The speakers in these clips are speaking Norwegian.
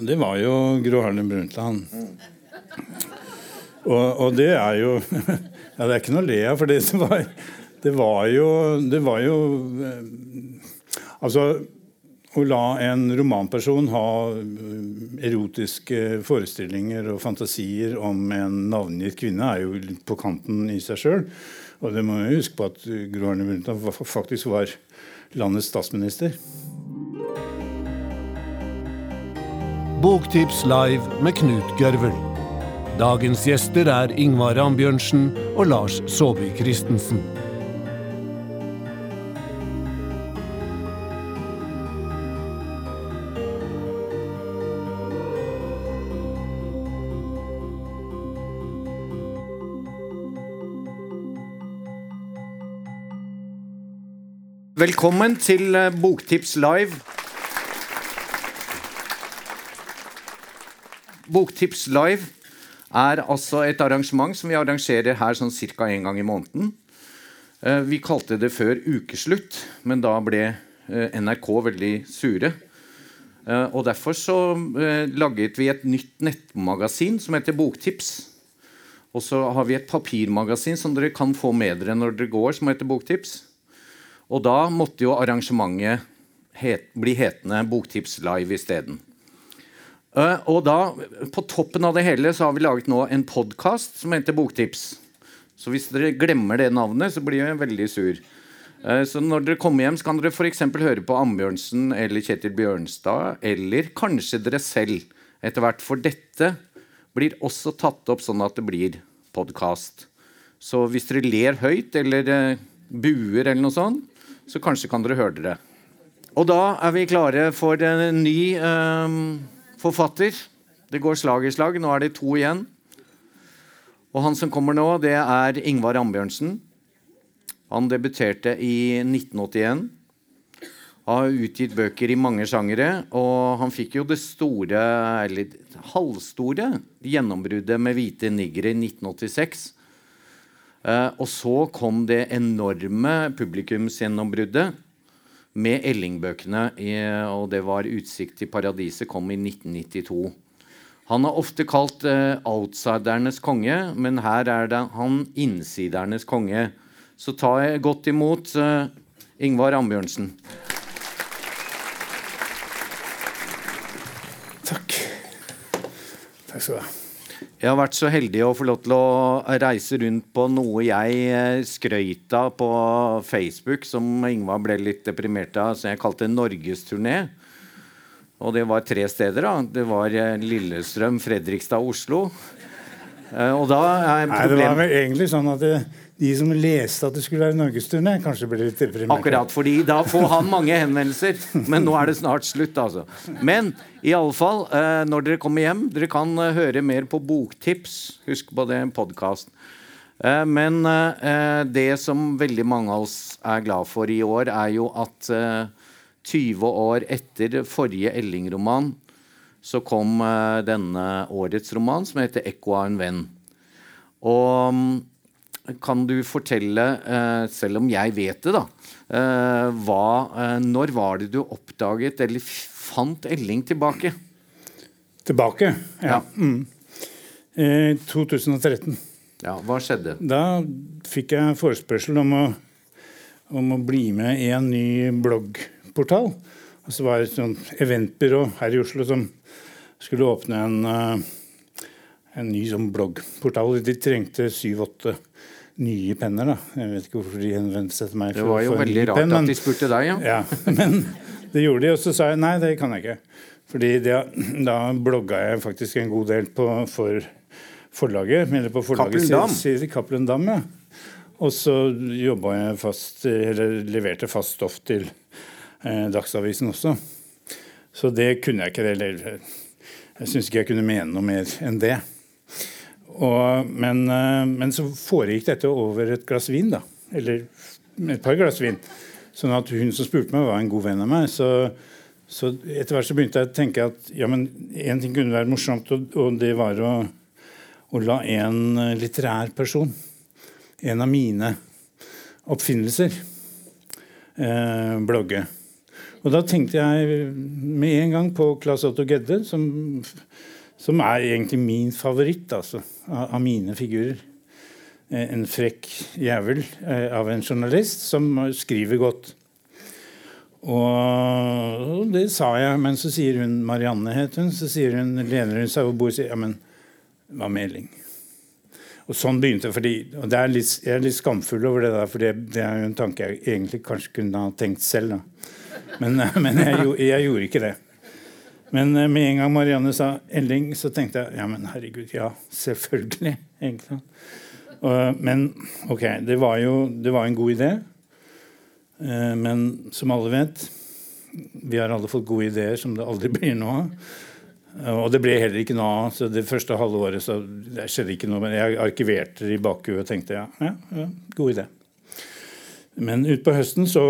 Det var jo Gro Harlem Brundtland. Og, og, det er jo Ja, det er ikke noe å le av, for det var, det var jo Det var jo eh, Altså å la en romanperson ha eh, erotiske forestillinger og fantasier om en navngitt kvinne, er jo på kanten i seg sjøl. Og det må jo huske på at Gro Harlem Brundtland faktisk var landets statsminister. Boktips live med Knut Gørvel. Dagens gjester er Ingvar Ambjørnsen og Lars Saabye Christensen. Velkommen til Boktips live. Boktips live er altså et arrangement som vi arrangerer her sånn ca. én gang i måneden. Eh, vi kalte det før ukeslutt, men da ble eh, NRK veldig sure. Og Derfor så laget vi et nytt nettmagasin som heter Boktips. Og så har vi et papirmagasin som dere kan få med dere når dere går, som heter Boktips. Og da måtte jo arrangementet het, bli hetende Boktips Live isteden. Uh, og da, på toppen av det hele så har vi laget nå en podkast som heter Boktips. Så hvis dere glemmer det navnet, så blir jeg veldig sur. Uh, så når dere kommer hjem, så kan dere f.eks. høre på Ambjørnsen eller Kjetil Bjørnstad, eller kanskje dere selv etter hvert. For dette blir også tatt opp sånn at det blir podkast. Så hvis dere ler høyt eller uh, buer eller noe sånt, så kanskje kan dere høre dere. Og da er vi klare for en ny eh, forfatter. Det går slag i slag. Nå er det to igjen. Og han som kommer nå, det er Ingvar Ambjørnsen. Han debuterte i 1981. Han Har utgitt bøker i mange sjangere. Og han fikk jo det store, eller halvstore, gjennombruddet med 'Hvite niggere' i 1986. Uh, og så kom det enorme publikumsgjennombruddet med Elling-bøkene, og det var 'Utsikt til paradiset' kom i 1992. Han er ofte kalt uh, outsidernes konge, men her er det han innsidernes konge. Så ta godt imot uh, Ingvar Ambjørnsen. Takk. Takk skal du ha. Jeg har vært så heldig å få lov til å reise rundt på noe jeg eh, skrøyt av på Facebook, som Ingvar ble litt deprimert av, som jeg kalte norgesturné. Og det var tre steder. da. Det var eh, Lillestrøm, Fredrikstad, Oslo. Eh, og da er Nei, Det var vel egentlig sånn at det, de som leste at det skulle være norgesturné, kanskje ble litt deprimerte. Akkurat, fordi da får han mange henvendelser. Men nå er det snart slutt, altså. Men i alle fall, eh, når dere kommer hjem, dere kan eh, høre mer på Boktips. Husk på det, podkast. Eh, men det som veldig mange av oss er glad for i år, er jo at 20 år etter forrige Elling-roman så kom denne årets roman, som heter 'Ekko av en venn'. Og mm, kan du fortelle, eh, selv om jeg vet det, da eh, hva, eh, Når var det du oppdaget eller fant Elling tilbake? Tilbake? Ja. ja. Mm. Eh, 2013. Ja, Hva skjedde? Da fikk jeg forespørsel om å, om å bli med i en ny bloggportal. Og så var det et sånt eventbyrå her i Oslo som skulle åpne en, en ny sånn bloggportal. De trengte syv-åtte nye penner. da. Jeg vet ikke hvorfor de henvendte seg til meg. Det var jo veldig rart penn, at de spurte deg, ja. ja. Men det gjorde de, og så sa jeg nei, det kan jeg ikke. Fordi det, da blogga jeg faktisk en god del på, for forlaget. Eller på forlaget. Cappelen Dam. Ja. Og så jobba jeg fast, eller leverte fast stoff til eh, Dagsavisen også. Så det kunne jeg ikke. Eller jeg syns ikke jeg kunne mene noe mer enn det. Og, men, eh, men, så foregikk dette over et glass vin, da. Eller et par glass vin. Sånn at hun som spurte meg, var en god venn av meg. Så, så etter hvert så begynte jeg å tenke at ja, men én ting kunne være morsomt, og, og det var å, å, la en eh, litterær person, en av mine oppfinnelser, eh, blogge. Og da tenkte jeg med en gang på Claes Otto Gedde, som, som er egentlig min favoritt altså, av, av mine figurer. Eh, en frekk jævel eh, av en journalist som skriver godt. Og det sa jeg, men så sier hun Marianne het hun, så sier hun, lener hun seg over bordet og sier ja, men hva med Elling? Og sånn begynte fordi, og det er Jeg er litt skamfull over det, der, for det, det, er jo en tanke jeg egentlig kanskje kunne ha tenkt selv. Da. Men, men jeg, jeg, gjorde ikke det. Men med en gang Marianne sa Elling, så tenkte jeg ja, men herregud, ja, selvfølgelig. egentlig. Men ok, det var jo det var en god idé. Eh, men som alle vet, vi har alle fått gode ideer som det aldri blir noe av. Og det ble heller ikke noe av. så Det første halve året så det skjedde ikke noe. Men jeg arkiverte det i bakhuet og tenkte ja, ja, ja, god idé. Men utpå høsten så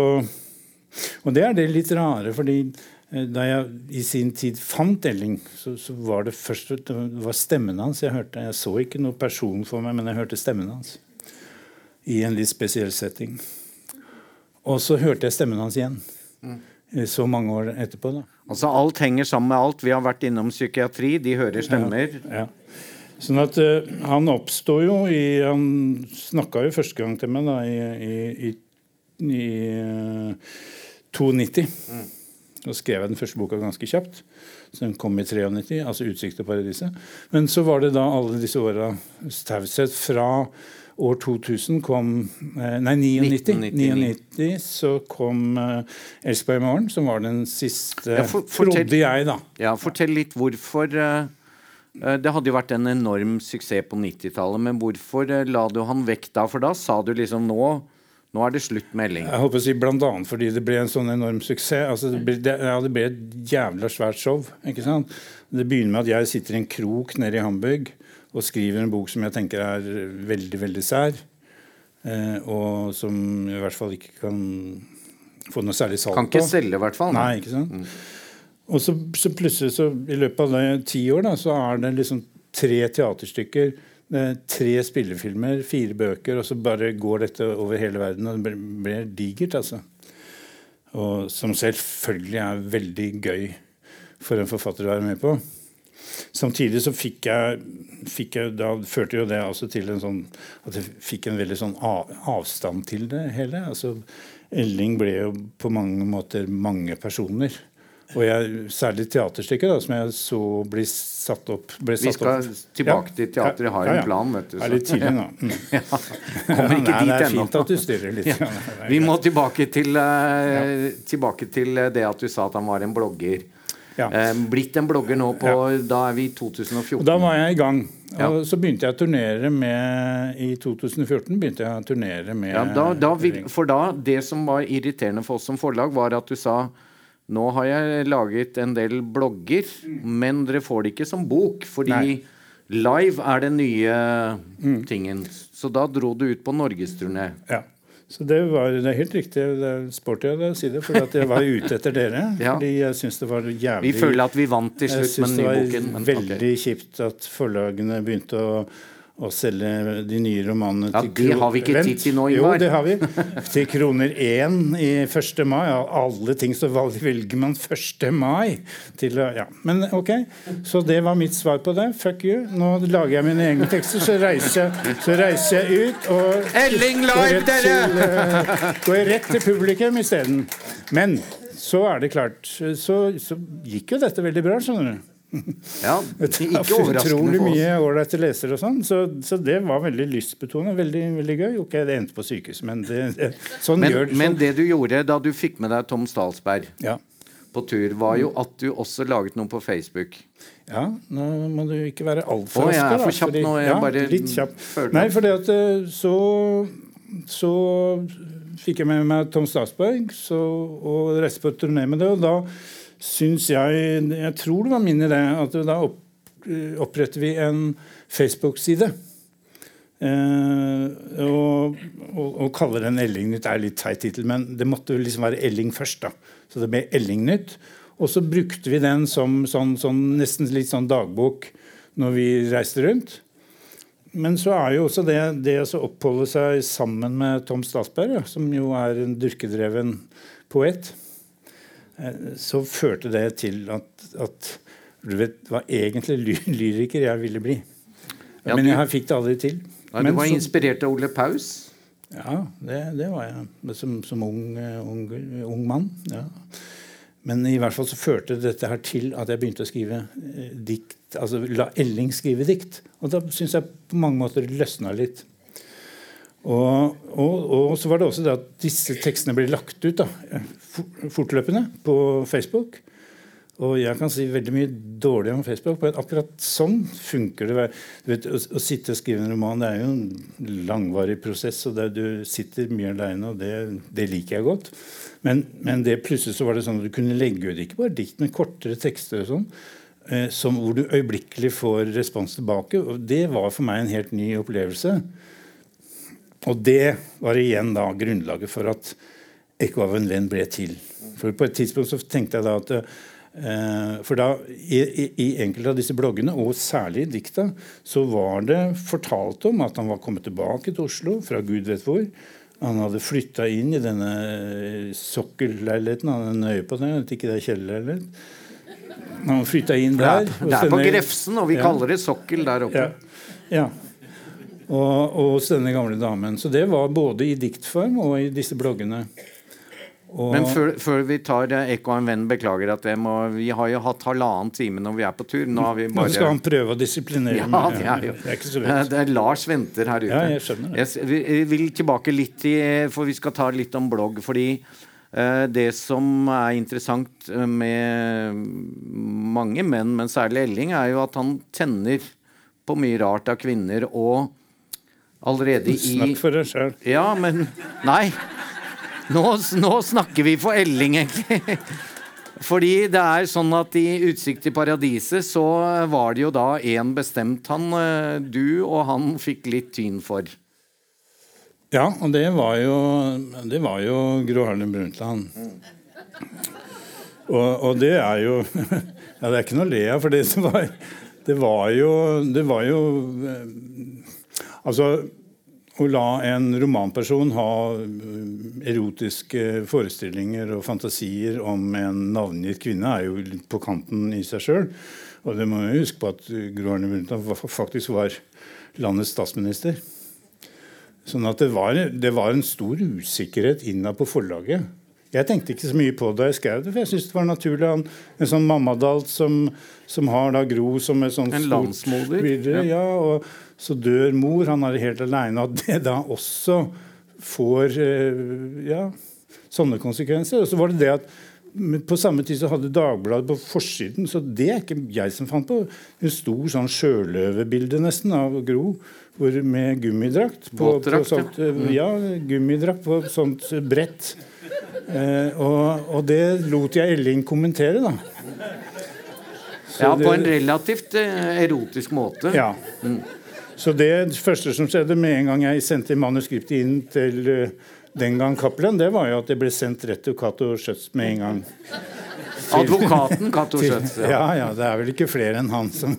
Og det er det litt rare, fordi eh, da jeg i sin tid fant Elling, så, så var det først det var stemmen hans jeg hørte. Jeg så ikke noen person for meg, men jeg hørte stemmen hans. I en litt spesiell setting. Og så hørte jeg stemmen hans igjen. Mm. Så mange år etterpå. da. Altså Alt henger sammen med alt. Vi har vært innom psykiatri, de hører stemmer. Ja, ja. Sånn at uh, Han oppstår jo i Han snakka jo første gang til meg da i, i, i, i uh, 92. Mm. Da skrev jeg den første boka ganske kjapt. Så Den kom i 93, altså 'Utsikt til paradiset'. Men så var det da alle disse åra taushet fra år 2000 kom eh, Nei, 99, 99 så kom uh, Elsberg i morgen, som var den siste, ja, for, fortell, trodde jeg, da. Ja, Fortell litt hvorfor uh, Det hadde jo vært en enorm suksess på 90-tallet, men hvorfor la du han vekk da? For da sa du liksom nå nå er det slutt melding. Jeg håper å si annet fordi det ble en sånn enorm suksess. Altså, det, ble, det, ja, det ble et jævla svært show. ikke sant? Det begynner med at jeg sitter i en krok nede i Hamburg og skriver en bok som jeg tenker er veldig, veldig sær. Eh, og som i hvert fall ikke kan få noe særlig salg på. Kan ikke selge, i hvert fall. Nei, ikke sant? Mm. Og så, så, plutselig, så i løpet av det, ti år, da, så er det liksom tre teaterstykker. Tre spillefilmer, fire bøker, og så bare går dette over hele verden. Og det blir digert, altså. Og som selvfølgelig er veldig gøy for en forfatter å være med på. Samtidig så fikk jeg, fikk jeg Da førte jo det altså til en sånn At jeg fikk en veldig sånn av, avstand til det hele. Altså, Elling ble jo på mange måter mange personer. Og jeg, særlig teaterstykket, da, som jeg så bli satt opp ble satt Vi skal opp. tilbake ja. til teateret. Jeg har ja, ja, en plan. vet du. Så. Er litt tidlig nå. Mm. Kommer ikke Nei, dit ennå. Det er fint at du styrer litt. Vi må tilbake til, uh, tilbake til det at du sa at han var en blogger. Ja. Eh, blitt en blogger nå på. Da er vi i 2014. Da var jeg i gang. Og så begynte jeg å turnere med I 2014 begynte jeg å turnere med ja, da, da vi, For da, det som var irriterende for oss som forlag, var at du sa nå har jeg laget en del blogger, men dere får det ikke som bok. Fordi Nei. live er den nye mm. tingen. Så da dro du ut på norgesturné. Ja. Så det, var, det er helt riktig. Det er sporty å si det, for jeg var ute etter dere. ja. Fordi jeg syns det var jævlig Vi føler at vi vant til slutt med den nye boken. Jeg syns det var veldig okay. kjipt at forlagene begynte å å selge de nye romanene ja, til Det har vi ikke tid til nå, Ivar. Jo, det har vi. Til kroner én i 1. mai. Av alle ting så velger man 1. mai. Til, ja. Men ok, så det var mitt svar på det. Fuck you. Nå lager jeg mine egne tekster, så reiser jeg, så reiser jeg ut og Elling live, dere! uh, går rett til publikum isteden. Men så er det klart, så, så gikk jo dette veldig bra, skjønner du. Ja, ikke overraskende for oss. Utrolig mye ålreite lesere og sånn. Så, så, det var veldig lystbetonet. Veldig, veldig gøy. Ok, det endte på sykehus, men det, det, sånn men, gjør det. Men det du gjorde da du fikk med deg Tom Stalsberg ja. på tur, var jo at du også laget noe på Facebook. Ja, nå må du ikke være altfor rask. Jeg er for kjapp nå. Jeg ja, bare litt kjapp. Nei, for det at eh, så, så fikk jeg med meg Tom Stalsberg så, og reiste på turné med det. og da syns jeg Jeg tror det var min idé at da opp, oppretter vi en Facebook-side. Eh, og, og, og, kaller den Ellingnytt er litt teit tittel, men det måtte liksom være Elling først. da. Så det ble Ellingnytt. Og så brukte vi den som sånn, sånn, nesten litt sånn dagbok når vi reiste rundt. Men så er jo også det, det å oppholde seg sammen med Tom Statsberg, som jo er en dyrkedreven poet så førte det til at, at du vet var egentlig ly lyriker jeg ville bli. Ja, Men jeg fikk det aldri til. Ja, du var så, inspirert av Ole Paus? Ja, det, det var jeg. Som, som ung, ung, ung, mann. ja. Men i hvert fall så førte dette her til at jeg begynte å skrive eh, dikt. Altså la Elling skrive dikt. Og da syns jeg på mange måter løsna litt. Og, og, og, så var det også det at disse tekstene ble lagt ut da, fortløpende på Facebook. Og jeg kan si veldig mye dårlig om Facebook, men akkurat sånn funker det. Vet, å, å, sitte og skrive en roman det er jo en langvarig prosess, og det, du sitter mye aleine, og det, det, liker jeg godt. Men, men, det plutselig så var det sånn at du kunne legge ut ikke bare dikt, men kortere tekster og sånn. Eh, som, hvor du øyeblikkelig får respons tilbake. Og det var for meg en helt ny opplevelse. Og det var igjen da grunnlaget for at Ekko av en venn ble til. For På et tidspunkt så tenkte jeg da at eh, For da, i, i, enkelte av disse bloggene, og særlig i dikta, så var det fortalt om at han var kommet tilbake til Oslo fra gud vet hvor. Han hadde flytta inn i denne sokkelleiligheten. Han hadde nøye på det. Vet ikke det er kjellerleilighet. Han flytta inn der. Det er, på Grefsen, og vi ja. kaller det sokkel der oppe. Ja. ja og, og hos denne gamle damen. Så det var både i diktform og i disse bloggene. Og Men før, før, vi tar Ekko og en venn, beklager at det må Vi har jo hatt halvannen time når vi er på tur. Nå, har vi bare... Nå skal han prøve å disiplinere ja, meg. Det er, det er ikke så lett. Det er Lars venter her ute. Ja, jeg skjønner det. Jeg, vi vil tilbake litt til For vi skal ta litt om blogg. Fordi uh, det som er interessant med mange menn, men særlig Elling, er jo at han tenner på mye rart av kvinner. og allerede i Snakk for deg sjøl. Ja, men Nei. Nå, nå, snakker vi for Elling, egentlig. Fordi det er sånn at i 'Utsikt til paradiset' så var det jo da én bestemt han eh, du og han fikk litt tyn for. Ja, og det var jo, det var jo Gro Harlem Brundtland. Og, og, det er jo Ja, det er ikke noe å le av, for det var, det var jo Det var jo eh, Altså, å la en romanperson ha eh, erotiske forestillinger og fantasier om en navngitt kvinne, er jo på kanten i seg sjøl. Og det må jo huske på at Gro Harlem Brundtland faktisk var landets statsminister. Sånn at det var, det var en stor usikkerhet innad på forlaget. Jeg tenkte ikke så mye på det da jeg skrev det, for jeg syntes det var naturlig. Han, en sånn mammadalt som, som, har da Gro som et sånt En landsmoder? Videre, ja. og så dør mor, han er helt aleine. At det da også får eh, ja, sånne konsekvenser. Og så var det det at på samme tid så hadde Dagbladet på forsiden, så det er ikke jeg som fant på, en stor sånn sjøløvebilde nesten av Gro hvor, med gummidrakt. På, på sånt, ja, gummidrakt på sånt brett. Eh, og, og, det lot jeg Elling kommentere, da. Så ja, på en relativt eh, erotisk måte. Ja. Mm. Så det første som skjedde med en gang jeg sendte manuskriptet inn til uh, den gang Cappelen, det var jo at det ble sendt rett til Cato Schjøtz med en gang. Advokaten Cato Schjøtz. Ja. ja. ja, det er vel ikke flere enn han som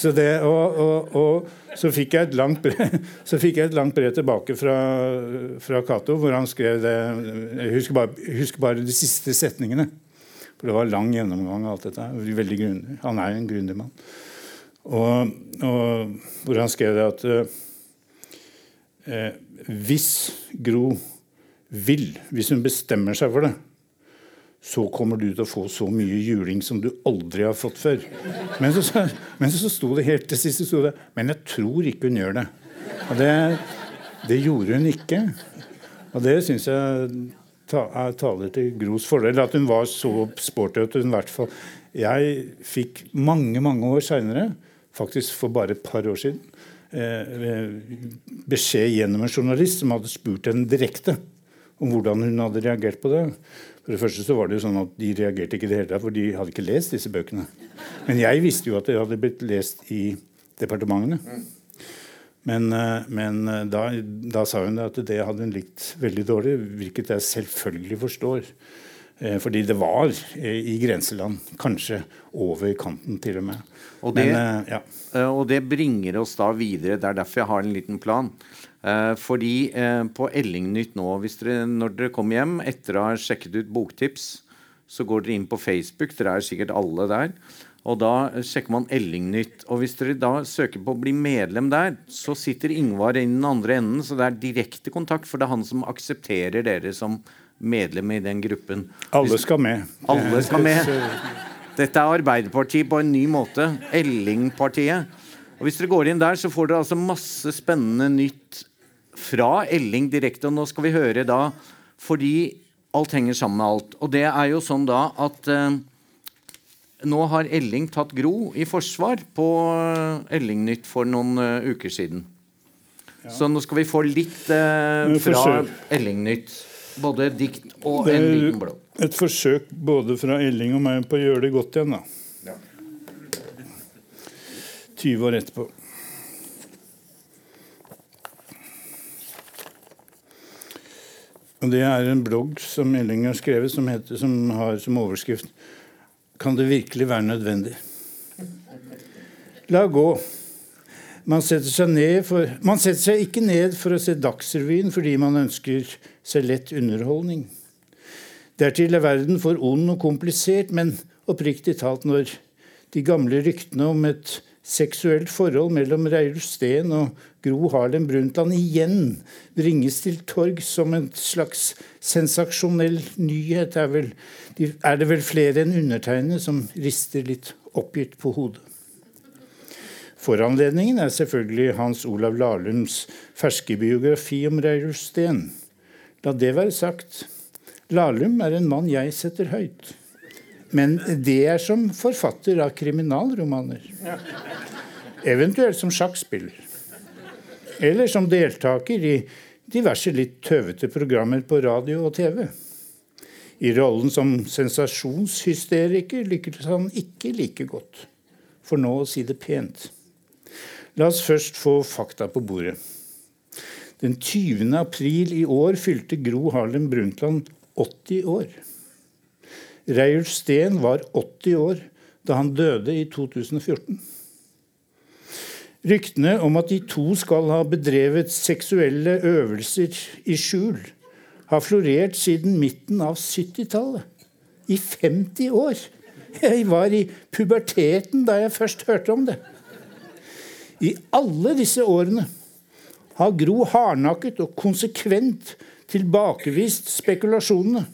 Så det, og, og, og, så fikk jeg et langt brev, så fikk jeg et langt brev tilbake fra, fra Cato, hvor han skrev det Jeg husker bare, husker bare de siste setningene. For det var lang gjennomgang av alt dette. Veldig grundig. Han er jo en grundig mann. Og, og, hvor han skrev det at eh, hvis Gro vil, hvis hun bestemmer seg for det, så kommer du til å få så mye juling som du aldri har fått før. Men så, men så sto det helt til sist det, Men jeg tror ikke hun gjør det. Og det, det gjorde hun ikke. Og det syns jeg ta, taler til Gros fordel. At hun var så sporty at hun i hvert fall Jeg fikk mange, mange år seinere, faktisk for bare et par år siden, eh, beskjed gjennom en journalist som hadde spurt henne direkte om hvordan hun hadde reagert på det. For det første så var det jo sånn at De reagerte ikke i det hele tatt, for de hadde ikke lest disse bøkene. Men jeg visste jo at det hadde blitt lest i departementene. Men, eh, men eh, da, da, sa hun at det hadde hun likt veldig dårlig, hvilket jeg selvfølgelig forstår. Eh, fordi det var i grenseland. Kanskje over kanten, til og med. Og det, men, ja. og det bringer oss da videre. Det er derfor jeg har en liten plan. Eh, fordi eh, på Ellingnytt nå, dere, når dere kommer hjem etter å ha sjekket ut boktips, så går dere inn på Facebook. Dere er sikkert alle der. Og da sjekker man Ellingnytt. Og hvis dere da søker på å bli medlem der, så sitter Ingvar i den andre enden, så det er direkte kontakt, for det er han som aksepterer dere som medlem i den gruppen. Alle skal med. Alle skal med. Dette er Arbeiderpartiet på en ny måte. Ellingpartiet. Og Hvis dere går inn der, så får dere altså masse spennende nytt fra Elling direkte. Og nå skal vi høre da fordi alt henger sammen med alt. Og det er jo sånn da at eh, nå har Elling tatt Gro i forsvar på eh, Ellingnytt for noen uh, uker siden. Ja. Så nå skal vi få litt eh, fra Ellingnytt. Både dikt og en liten blå. Et forsøk både fra Elling og meg på å gjøre det godt igjen, da. Ja. 20 år etterpå. Og Det er en blogg som Elling har skrevet, som, heter, som har som overskrift kan det virkelig være nødvendig? La gå. Man setter, for, man setter seg ikke ned for å se Dagsrevyen fordi man ønsker seg lett underholdning. Dertil er verden for ond og komplisert, men oppriktig talt, når de gamle ryktene om et seksuelt forhold mellom Reiulf Steen og Gro Harlem Brundtland igjen bringes til torg som en slags sensasjonell nyhet, er, vel, er det vel flere enn undertegnede som rister litt oppgitt på hodet. Foranledningen er selvfølgelig Hans Olav Lahlums ferske biografi om Reiulf Steen. La det være sagt. Lahlum er en mann jeg setter høyt. Men det er som forfatter av kriminalromaner. Eventuelt som sjakkspiller. Eller som deltaker i diverse litt tøvete programmer på radio og TV. I rollen som sensasjonshysteriker lykkes han ikke like godt, for nå å si det pent. La oss først få fakta på bordet. Den 20. april i år fylte Gro Harlem Brundtland 80 år. Reiulf Steen var 80 år da han døde i 2014. Ryktene om at de to skal ha bedrevet seksuelle øvelser i skjul, har florert siden midten av 70-tallet. I 50 år! Jeg var i puberteten da jeg først hørte om det. I alle disse årene har Gro hardnakket og konsekvent tilbakevist spekulasjonene.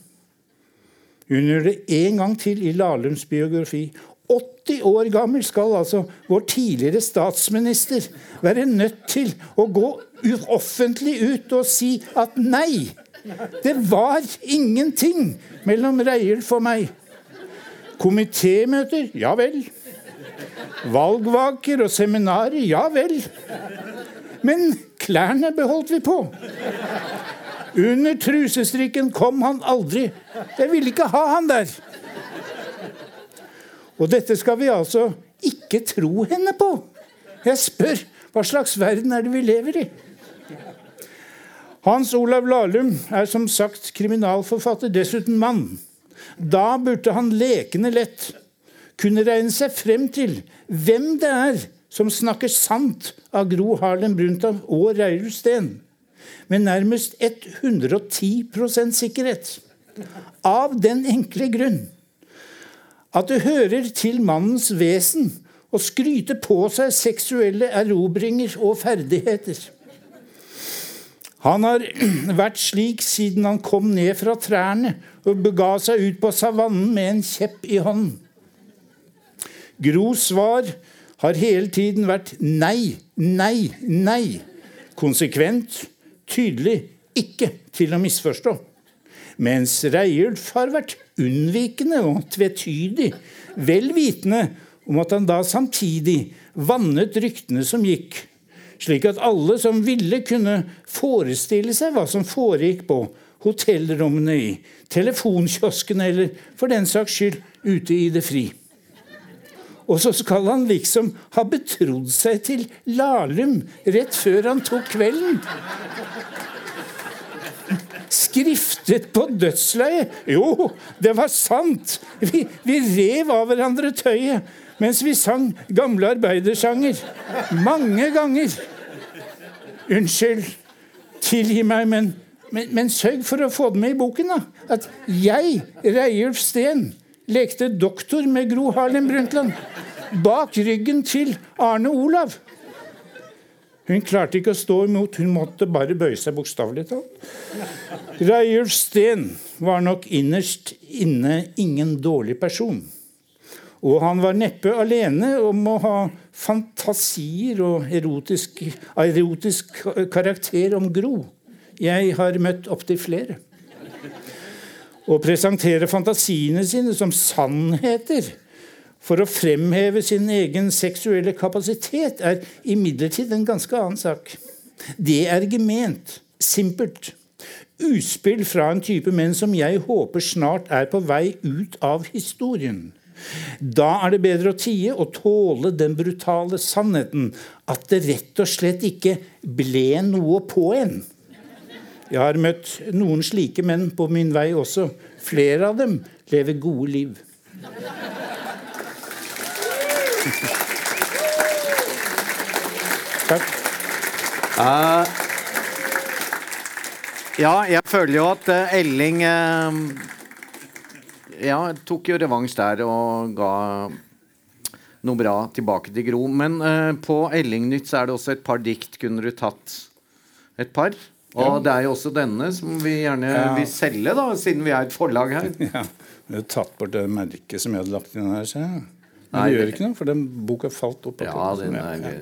Hun gjør det en gang til i Lahlums biografi. 80 år gammel skal altså vår tidligere statsminister være nødt til å gå offentlig ut og si at nei, det var ingenting mellom Reiulf og meg. Komitémøter ja vel. Valgvaker og seminarer ja vel. Men klærne beholdt vi på. Under trusestrikken kom han aldri. Jeg ville ikke ha han der. Og dette skal vi altså ikke tro henne på. Jeg spør hva slags verden er det vi lever i? Hans Olav Lahlum er som sagt kriminalforfatter, dessuten mann. Da burde han lekende lett kunne regne seg frem til hvem det er som snakker sant av Gro Harlem Brundtland og Reirulf Steen med nærmest 110% sikkerhet. Av den enkle grunn at det hører til mannens vesen å skryte på seg seksuelle erobringer og ferdigheter. Han har vært slik siden han kom ned fra trærne og bega seg ut på savannen med en kjepp i hånden. Gros svar har hele tiden vært nei, nei, nei. Konsekvent, tydelig, ikke til å misforstå. Mens Reiulf har vært unnvikende og tvetydig, vel vitende om at han da samtidig vannet ryktene som gikk, slik at alle som ville, kunne forestille seg hva som foregikk på hotellrommene, i telefonkioskene eller for den saks skyld ute i det fri. Og så skal han liksom ha betrodd seg til Lahlum rett før han tok kvelden. Skriftet på dødsleiet? Jo, det var sant! Vi, vi rev av hverandre tøyet mens vi sang gamle arbeidersanger. Mange ganger. Unnskyld, tilgi meg, men Men, men, sørg for å få det med i boken, da. At jeg, Reiulf Steen, lekte doktor med Gro Harlem Brundtland. Bak ryggen til Arne Olav. Hun klarte ikke å stå imot, hun måtte bare bøye seg bokstavelig talt. Reiulf Steen var nok innerst inne ingen dårlig person. Og han var neppe alene om å ha fantasier og erotisk, erotisk karakter om Gro. Jeg har møtt opptil flere. Å presentere fantasiene sine som sannheter for å fremheve sin egen seksuelle kapasitet er imidlertid en ganske annen sak. Det er gement, simpelt. Utspill fra en type menn som jeg håper snart er på vei ut av historien. Da er det bedre å tie og tåle den brutale sannheten at det rett og slett ikke ble noe på en. Jeg har møtt noen slike menn på min vei også. Flere av dem lever gode liv. Takk. Uh, ja, jeg føler jo at uh, Elling uh, Ja, tok jo revansj der og ga noe bra tilbake til Gro. Men på Elling-nytt så er det også et par dikt. Kunne du tatt et par? Og det er jo også denne som vi gjerne vil selge, da, siden vi er et forlag her. Ja. Vi har tatt bort det merket som jeg hadde lagt inn her. Så. Men Nei, det gjør ikke noe, for den boka falt opp. Ja, den er, ja.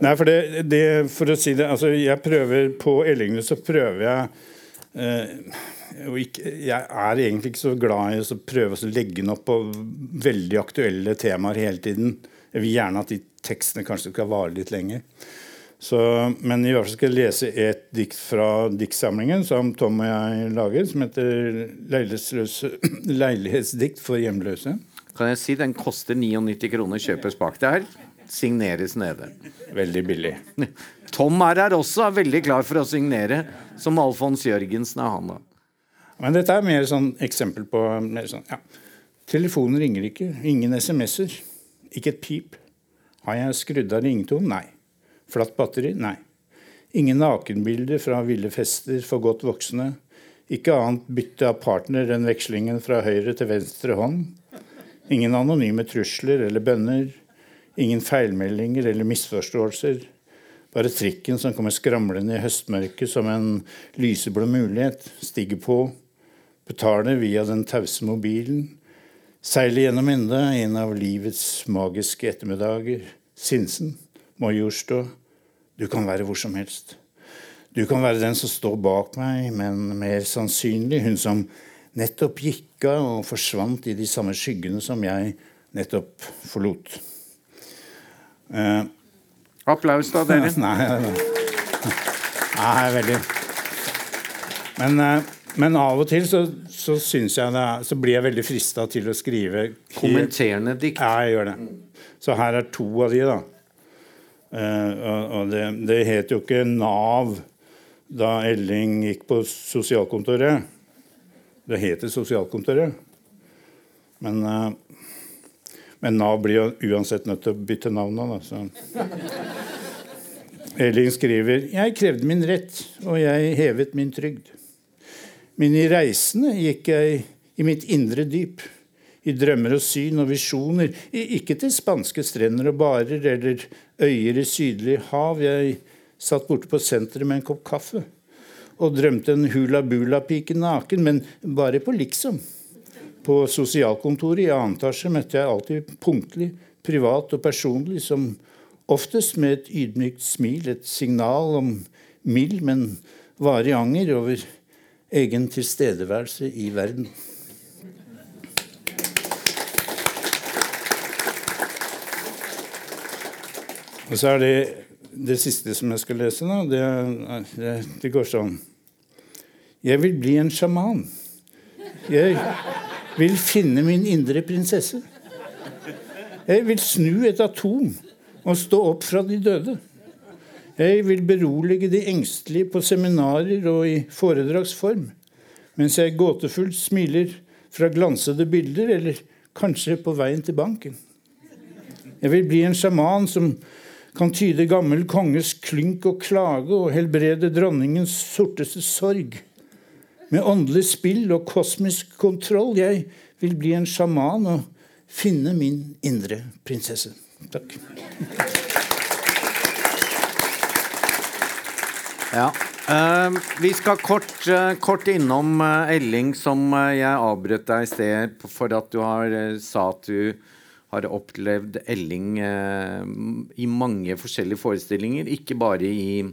Nei, for, det, det, for å si det altså jeg prøver På Ellingene så prøver jeg eh, ikke, Jeg er egentlig ikke så glad i å prøve å legge den opp på veldig aktuelle temaer hele tiden. Jeg vil gjerne at de tekstene kanskje skal vare litt lenger. Så, men i hvert fall skal jeg lese et dikt fra diktsamlingen som Tom og jeg lager, som heter 'Leilighetsdikt for hjemløse'. Kan jeg si Den koster 99 kroner, kjøpes bak der. Signeres nede. Veldig billig. Tom er her også, er veldig klar for å signere. Som Alfons Jørgensen er han, da. Men dette er mer sånn eksempel på sånn, ja. Telefonen ringer ikke. Ingen SMS-er. Ikke et pip. Har jeg skrudd av ringetone? Nei. Flatt batteri? Nei. Ingen nakenbilder fra ville fester for godt voksne. Ikke annet bytte av partner enn vekslingen fra høyre til venstre hånd. Ingen anonyme trusler eller bønner. Ingen feilmeldinger eller misforståelser. Bare trikken som kommer skramlende i høstmørket som en lyseblå mulighet. Stiger på. Betaler via den tause mobilen. Seiler gjennom enda en av livets magiske ettermiddager. Sinsen. Majorstå, du kan være hvor som helst. Du kan være den som står bak meg, men mer sannsynlig hun som nettopp gikk av og forsvant i de samme skyggene som jeg nettopp forlot. Uh, Applaus, da, dere. Nei, nei, nei, veldig men, uh, men, av og til så, så, jeg det, så blir jeg veldig frista til å skrive Kommenterende dikt? Ja, jeg gjør det. Så her er to av de, da. Uh, og det, det, het jo ikke Nav da Elling gikk på sosialkontoret. Det heter sosialkontoret. Men, uh, men Nav blir jo uansett nødt til å bytte navn nå. Elling skriver Jeg krevde min rett, og jeg hevet min trygd. Men i reisene gikk jeg i mitt indre dyp i drømmer og syn og visjoner, ikke til spanske strender og barer eller øyer i sydlig hav. Jeg satt borte på senteret med en kopp kaffe og drømte en hula-bula-pike naken, men bare på liksom. På sosialkontoret i annen etasje møtte jeg alltid punktlig, privat og personlig, som oftest med et ydmykt smil, et signal om mild, men varig anger over egen tilstedeværelse i verden. Og så er det det siste som jeg skal lese, nå, det, det, det går sånn Jeg vil bli en sjaman. Jeg vil finne min indre prinsesse. Jeg vil snu et atom og stå opp fra de døde. Jeg vil berolige de engstelige på seminarer og i foredragsform, mens jeg gåtefullt smiler fra glansede bilder, eller kanskje på veien til banken. Jeg vil bli en sjaman som kan tyde gammel konges klynk og klage og helbrede dronningens sorteste sorg. Med åndelig spill og kosmisk kontroll. Jeg vil bli en sjaman og finne min indre prinsesse. Takk. Ja. Uh, vi skal kort, uh, kort innom uh, Elling, som jeg avbrøt deg i sted for at du har sa at du har opplevd Elling i mange forskjellige forestillinger. Ikke bare i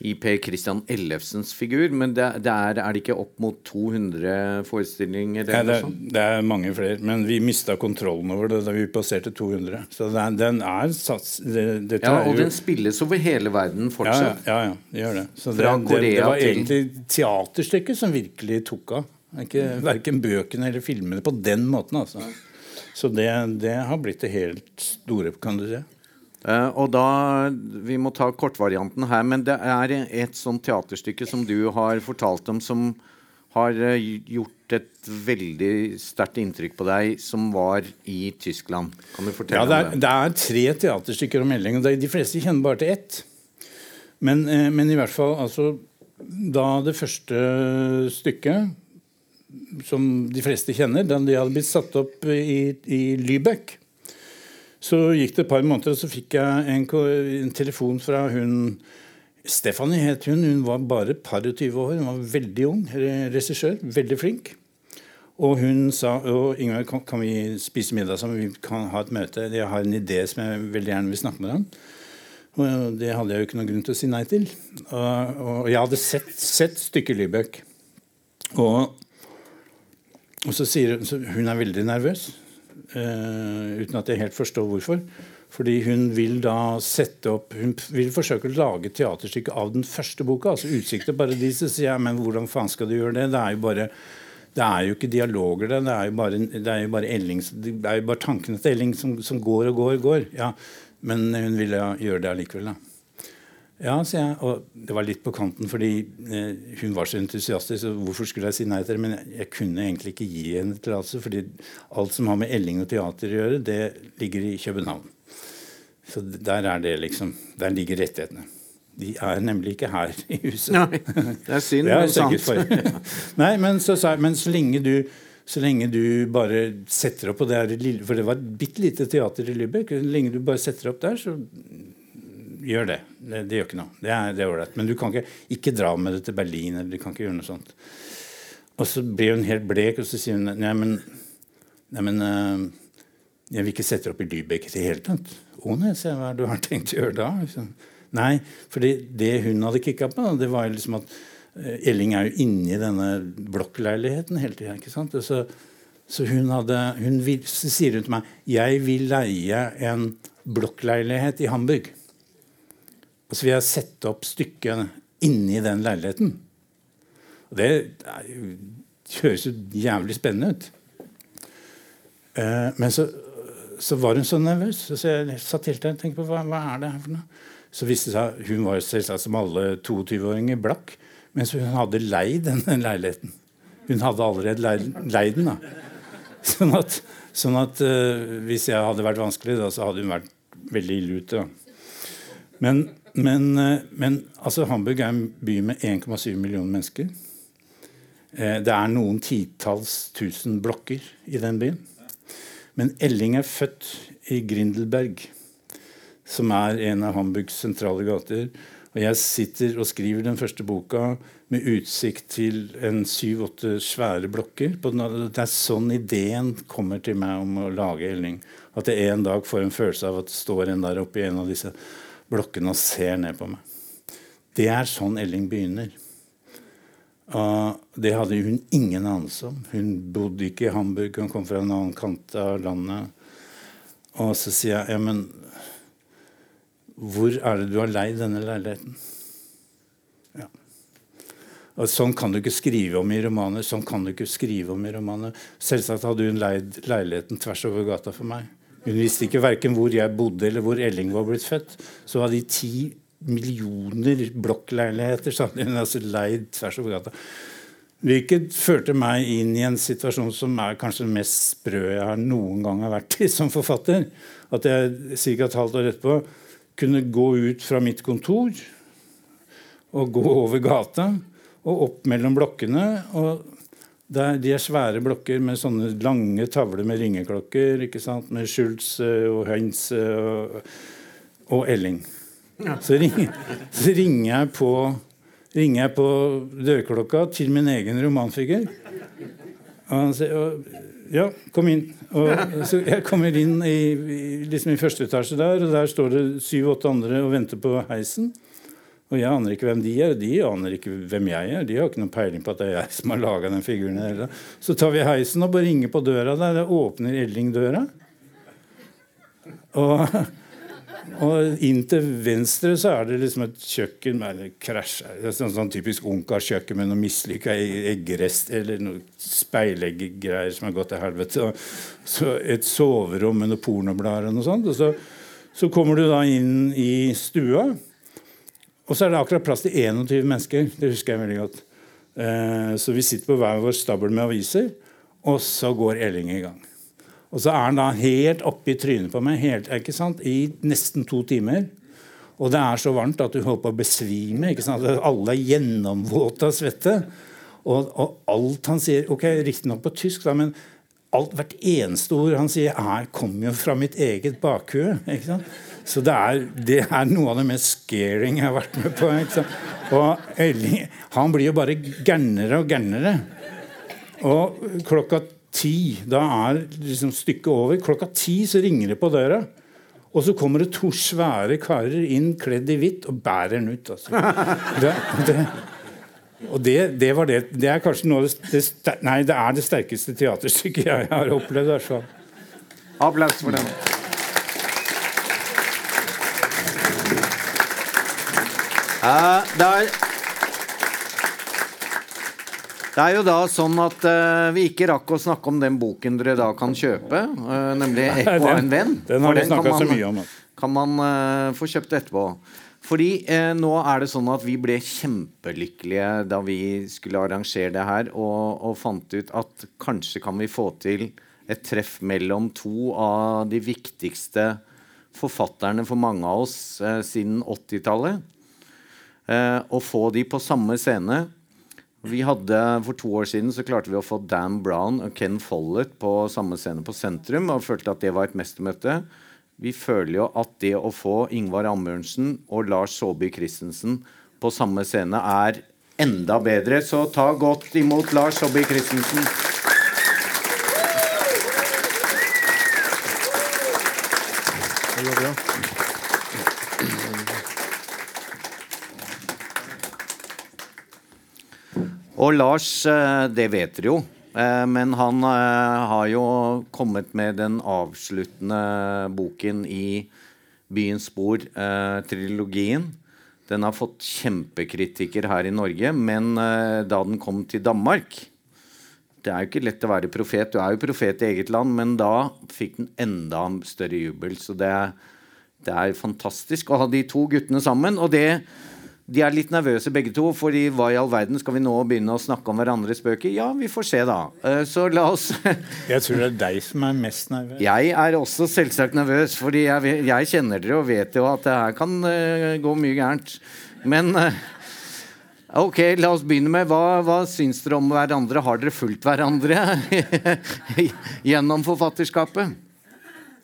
i Per Christian Ellefsens figur. Men det, det er, er, det ikke opp mot 200 forestillinger? Ja, det, det, er mange flere. Men vi mista kontrollen over det da vi passerte 200. Så den, den er sats... Det, ja, og den spilles over hele verden fortsatt. Ja, ja, ja gjør det. Så det, var egentlig teaterstykket som virkelig tok av. Ikke Verken bøkene eller filmene på den måten. altså. Så det, det har blitt det helt store, kan du si. Uh, og da, Vi må ta kortvarianten her, men det er et sånt teaterstykke som du har fortalt om, som har uh, gjort et veldig sterkt inntrykk på deg, som var i Tyskland. Kan du fortelle ja, det er, om det? Det er tre teaterstykker om melding, og de fleste kjenner bare til ett. Men, uh, men i hvert fall altså, Da det første stykket, som de fleste kjenner, da de hadde blitt satt opp i, i Lübeck så gikk det et par måneder, og så fikk jeg en, en telefon fra hun Stephanie het hun. Hun var bare par og tyve år. Hun var veldig ung regissør. Veldig flink. Og hun sa og Ingvar, kan, vi spise middag sammen? Vi kan ha et møte. Jeg har en idé som jeg veldig gjerne vil snakke med deg om. Og det hadde jeg jo ikke noen grunn til å si nei til. Og, og jeg hadde sett, sett stykket Lybøk. Og, og så sier hun så Hun er veldig nervøs. Uh, uten at jeg helt forstår hvorfor. Fordi hun vil da sette opp Hun vil forsøke å lage teaterstykke av den første boka. altså 'Utsikt til paradiset'. sier jeg, men hvordan faen skal du gjøre det? Det er jo bare det er jo ikke dialoger, det. Det er jo bare, det er jo bare, Elling, det er jo bare tankene til Elling som, som går og går og går. Ja, men hun ville gjøre det allikevel. da. Ja, sier jeg. Og det var litt på kanten, fordi eh, hun var så entusiastisk. Så hvorfor skulle jeg si nei til det? Men jeg, jeg kunne egentlig ikke gi henne tillatelse, fordi alt som har med Elling og teater å gjøre, det ligger i København. Så der er det liksom Der ligger rettighetene. De er nemlig ikke her i huset. Nei, det er synd, men sant. nei, men så sa jeg Men så lenge du så lenge du bare setter opp og det er For det var et bitte lite teater i Lübeck. Så lenge du bare setter opp der, så gjør det. det. det. gjør ikke noe. Det er ålreit. Men du kan ikke, ikke dra med det til Berlin. eller du kan ikke gjøre noe sånt. Og så blir hun helt blek, og så sier hun nei, men, nei, men uh, jeg vil ikke sette deg opp i Lybekk i det hele tatt. Å nei, se hva du har tenkt å gjøre da? Liksom. Nei, for det hun hadde kicka på, det var jo liksom at uh, Elling er jo inni denne blokkleiligheten hele tida. Så, så hun hadde, hun vil, så sier hun til meg jeg vil leie en blokkleilighet i Hamburg. Og så vil jeg sette opp stykket inni den leiligheten. Og det høres jo jævlig spennende ut. Uh, men så, så, var hun så nervøs. Så jeg satt helt der og tenkte på hva, hva, er det her for noe. Så viste det seg Hun var selvsagt som alle 22-åringer blakk, mens hun hadde leid den leiligheten. Hun hadde allerede leid, leid den. da. Sånn at, sånn at uh, hvis jeg hadde vært vanskelig, da, så hadde hun vært veldig ille ute. Men men, eh, men altså, Hamburg er en by med 1,7 millioner mennesker. Eh, det er noen titalls tusen blokker i den byen. Men Elling er født i Grindelberg, som er en av Hamburgs sentrale gater. Og jeg sitter og skriver den første boka med utsikt til en syv-åtte svære blokker. Det er sånn ideen kommer til meg om å lage Elling. At jeg en dag får en følelse av at det står en der oppe i en av disse blokkene og ser ned på meg. Det er sånn Elling begynner. Og det hadde hun ingen anelse om. Hun bodde ikke i Hamburg, hun kom fra en annen kant av landet. Og så sier jeg ja, men hvor er det du har leid denne leiligheten? Ja. Og Sånn kan du ikke skrive om i romaner. sånn kan du ikke skrive om i romaner. Selvsagt hadde hun leid leiligheten tvers over gata for meg. Hun visste ikke verken hvor jeg bodde eller hvor Elling var blitt født. Så var de ti millioner blokkleiligheter så altså leid tvers over gata. Hvilket førte meg inn i en situasjon som er kanskje den mest sprø jeg har noen gang har vært i som forfatter. At jeg ca. et halvt år etterpå kunne gå ut fra mitt kontor og gå over gata og opp mellom blokkene. og de er svære blokker med sånne lange tavler med ringeklokker. ikke sant? Med Schultz eh, og Heinz eh, og, og Elling. Så, ring, så ringer, jeg på, ringer jeg på dørklokka til min egen romanfigur. Og han sier ja, kom inn. Og, så jeg kommer inn i, i, liksom i første etasje der, og der står det syv-åtte andre og venter på heisen. Og jeg aner ikke hvem de er, og de aner ikke hvem jeg er. De har ikke noen peiling på at det er jeg som har laga den figuren. Så tar vi heisen og bare ringer på døra der. Der åpner Elling døra. Og, og, inn til venstre så er det liksom et kjøkken med krasj. Sånn, sånn typisk ungkarskjøkken med noe mislykka eggerest eller noe speileggegreier som har gått til helvete. Og så et soverom med noen pornoblader og noe sånt. Og så, så kommer du da inn i stua. Og så er det akkurat plass til 21 mennesker. Det husker jeg veldig godt. Eh, så vi sitter på hver vår stabel med aviser, og så går Elling i gang. Og så er han da helt oppi trynet på meg helt, ikke sant? i nesten to timer. Og det er så varmt at du holder på å besvime. ikke sant? Alle er gjennomvåte av svette. Og, og, alt han sier ok, Riktignok på tysk, da, men alt, hvert eneste ord han sier, er, kommer jo fra mitt eget bakhue. ikke sant? Så det er, det er, noe av det mest scaring jeg har vært med på. Og Elling han blir jo bare gærnere og gærnere. Og klokka ti, da er liksom stykket over. Klokka ti så ringer det på døra. Og så kommer det to svære karer inn kledd i hvitt og bærer den ut. Altså. Det, det, og det, det, var det. Det er kanskje noe det, Nei, det er det sterkeste teaterstykket jeg har opplevd. Altså. Applaus for den. Uh, det, er, det er jo da sånn at uh, vi ikke rakk å snakke om den boken dere da kan kjøpe, uh, nemlig 'Ekko av en venn'. Den har vi snakka så mye om. Kan man få kjøpt etterpå. Fordi nå er det sånn at vi ble kjempelykkelige da vi skulle arrangere det her, og, og fant ut at kanskje kan vi få til et treff mellom to av de viktigste forfatterne for mange av oss siden 80-tallet eh, og få de på samme scene. Vi hadde, For to år siden så klarte vi å få Dan Brown og Ken Follett på samme scene på Sentrum og følte at det var et mestermøte. Vi føler jo at det å få Ingvar Ambjørnsen og Lars Saabye Christensen på samme scene er enda bedre. Så ta godt imot Lars Saabye Christensen. Det går bra. Og Lars, eh, det vet dere jo. Eh, men han eh, har jo kommet med den avsluttende boken i Byens spor, trilogien. Den har fått kjempekritikker her i Norge, men da den kom til Danmark Det er jo ikke lett å være profet. Du er jo profet i eget land, men da fikk den enda større jubel. Så det, det er fantastisk å ha de to guttene sammen. Og det de er litt nervøse begge to, fordi hva i all verden skal vi nå begynne å snakke om hverandres bøker? Ja, vi får se, da. Eh, så la oss Jeg tror det er deg som er mest nervøs. Jeg er også selvsagt nervøs, fordi jeg, jeg kjenner dere og vet jo at det her kan uh, gå mye gærent. Men uh, ok, la oss begynne med hva, hva syns dere om hverandre? Har dere fulgt hverandre gjennom forfatterskapet?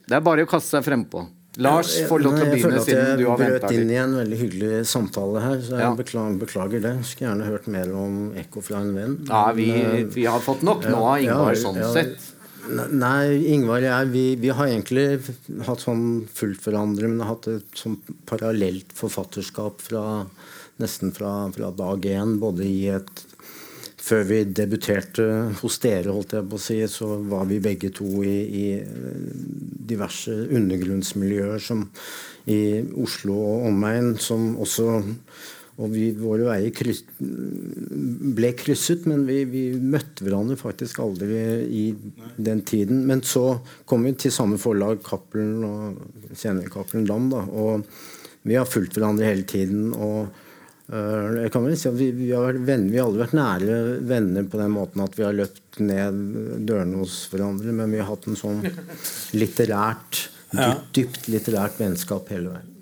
Det er bare å kaste seg frempå. Lars får lov til å begynne siden du har venta litt. Jeg brøt inn i en veldig hyggelig samtale her, så jeg ja. beklager, beklager, det. Skulle gjerne hørt mer om ekko fra en venn. Ja, vi, eh, vi har fått nok nå av Ingvar, ja, sånn sett. Nei, Ingvar og jeg vi, vi, har egentlig hatt sånn fullt hverandre, men har hatt et sånn parallelt forfatterskap fra, nesten fra, fra dag én. Både i et før vi debuterte hos dere, holdt jeg på å si, så var vi begge to i, i diverse undergrunnsmiljøer som i Oslo og omegn, som også og vi, våre veier kryss, ble krysset, men vi, vi, møtte hverandre faktisk aldri i den tiden. Men så kom vi til samme forlag, Cappelen og senere Cappelen Dam. Da, og vi har fulgt hverandre hele tiden. og Eh, jeg kan vel si at vi, vi, har venner, vi, har aldri vært nære venner på den måten at vi har løpt ned dørene hos hverandre, men vi har hatt en sånn litterært, dypt, dypt litterært vennskap hele veien.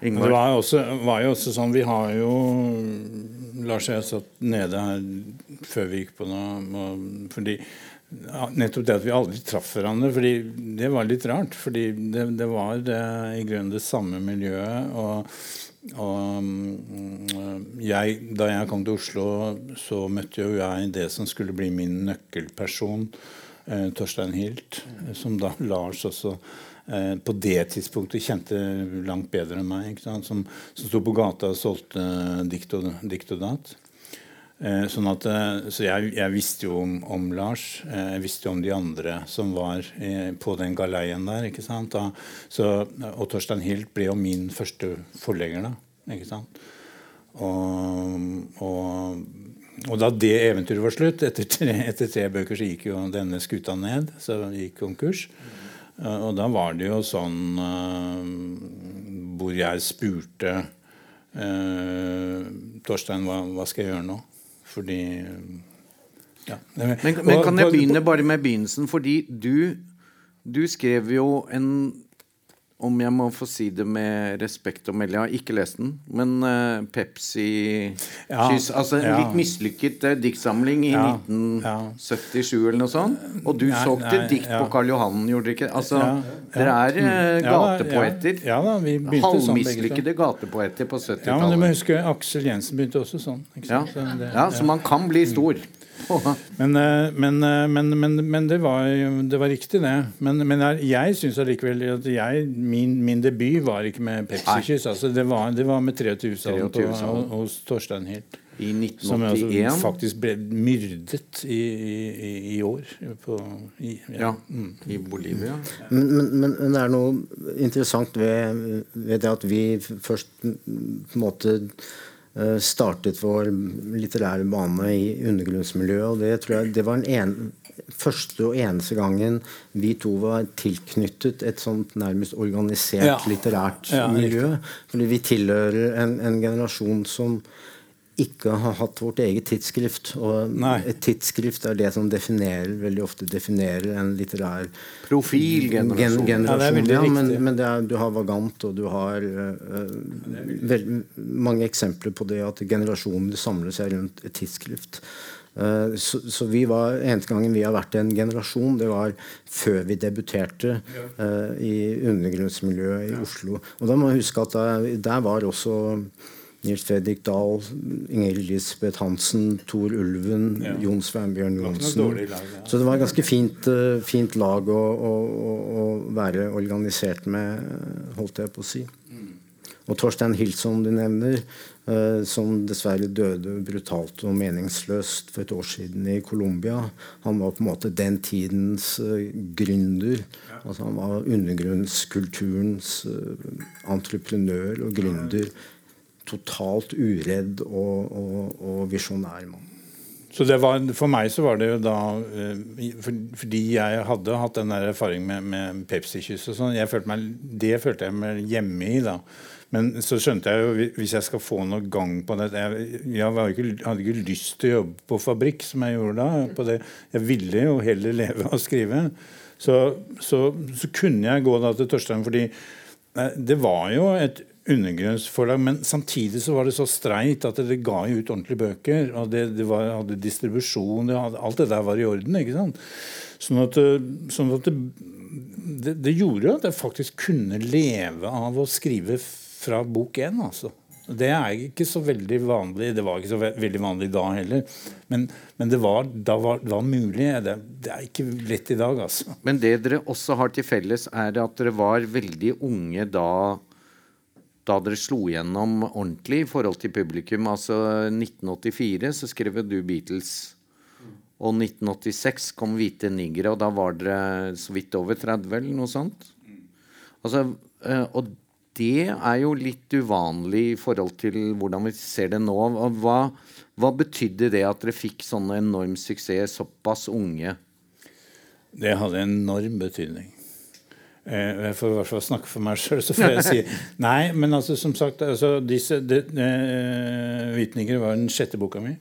Ingvar? Det var jo, også, var jo også sånn Vi har jo Lars og jeg satt nede her før vi gikk på noe fordi Nettopp det at vi aldri traff hverandre, fordi det var litt rart. Fordi det, det var det, i grunnen det samme miljøet. Og, og mm, jeg, da jeg kom til Oslo, så møtte jo jeg det som skulle bli min nøkkelperson, eh, Torstein Hilt, som da Lars også Eh, på det tidspunktet kjente langt bedre enn meg. Som, som sto på gata og solgte dikt og, dikt og dat. Eh, sånn at, eh, så jeg, jeg, visste jo om, om, Lars. Jeg visste jo om de andre som var på den galeien der. ikke sant? Da, så, og Torstein Hilt ble jo min første forlegger da. ikke sant? Og, og, og, da det eventyret var slutt, etter tre, etter tre bøker, så gikk jo denne skuta ned. Så gikk konkurs. Eh, og da var det jo sånn hvor jeg spurte uh, Torstein hva, hva, skal jeg gjøre nå? Fordi ja. Men, men, kan jeg begynne bare med begynnelsen? Fordi du, du skrev jo en om jeg må få si det med respekt å melde, jeg har ikke lest den, men uh, Pepsi ja, Kyss Altså en ja. litt mislykket uh, diktsamling i ja, 1977 eller noe sånt. Og du solgte dikt på Karl Johan, gjorde dere ikke? Altså, dere er uh, gatepoeter. Sånn, Halvmislykkede sånn, gatepoeter på 70-tallet. Ja, men du må huske Aksel Jensen begynte også sånn. Så, det, ja, så man kan bli stor. Men, eh, men, eh, men, men det, var, det, var, riktig, det. Men, jeg, jeg syns allikevel at jeg, min, min, debut var ikke med Pepsi-kyss. Altså det, var, det var med 23 utsalg hos Torstein Hilt. I 1981? Som altså faktisk ble myrdet i, i, i år. På, i, ja. ja mm. i Bolivia. Men, men, men, det er noe interessant ved, ved det at vi først på en måte startet vår litterære bane i undergrunnsmiljøet. og Det tror jeg det var den en, første og eneste gangen vi to var tilknyttet et sånt nærmest organisert ja. litterært ja, miljø. Fordi vi tilhører en, en generasjon som ikke har hatt vårt eget tidsskrift. Og Nei. et tidsskrift er det som definerer, veldig ofte definerer en litterær Profilgenerasjon. Gen, generasjon, ja, men, men er, du har Vagant, og du har uh, mange eksempler på det at generasjoner samler seg rundt et tidsskrift. Uh, så, så, vi var, Eneste gangen vi har vært en generasjon, det var før vi debuterte uh, i undergrunnsmiljøet i Oslo. Og da må jeg huske at der, der var også Nils Fredrik Dahl, Inger Lisbeth Hansen, Tor Ulven, ja. Jon Sveinbjørn Johnsen. Ja. Så det var et ganske fint, uh, fint lag å, å, å, være organisert med, holdt jeg på å si. Mm. Og Torstein Hilsson, du nevner, uh, som dessverre døde brutalt og meningsløst for et år siden i Colombia. Han var på en måte den tidens uh, gründer. Altså, han var undergrunnskulturens entreprenør og gründer totalt uredd og, og, og visjonær mann. Så var, For meg så var det jo da eh, Fordi jeg hadde hatt den der erfaringen med, med Pepsi-kyss og sånn, det følte jeg meg hjemme i. da. Men så skjønte jeg jo hvis jeg skal få noe gang på det Jeg, jeg ikke, hadde ikke lyst til å jobbe på fabrikk, som jeg gjorde da. Det, jeg ville jo heller leve å skrive. Så, så, så kunne jeg gå da til Torstein, fordi eh, det var jo et undergrunnsforlag, men samtidig så var det så streit at det ga ut ordentlige bøker. og Det, det var, hadde distribusjon, det hadde, alt det der var i orden. ikke sant? Sånn at, sånn at det, det, det, gjorde at jeg faktisk kunne leve av å skrive fra bok én. Altså. Det er ikke så veldig vanlig. Det var ikke så veldig vanlig da heller. Men, men det var, da var, var mulig. Det, det, er ikke lett i dag, altså. Men det dere også har til felles, er at dere var veldig unge da da dere slo gjennom ordentlig i forhold til publikum. Altså 1984 så skrev du Beatles. Og 1986 kom Hvite nigere, og da var dere så vidt over 30, eller noe sånt. Altså, eh, og det er jo litt uvanlig i forhold til hvordan vi ser det nå. Hva, hva betydde det at dere fikk sånn enorm suksess såpass unge? Det hadde enorm betydning. Eh, jeg får i hvert fall snakke for meg sjøl, så får jeg si Nei, men altså, som sagt altså, disse, de, uh, 'Vitninger' var den sjette boka mi.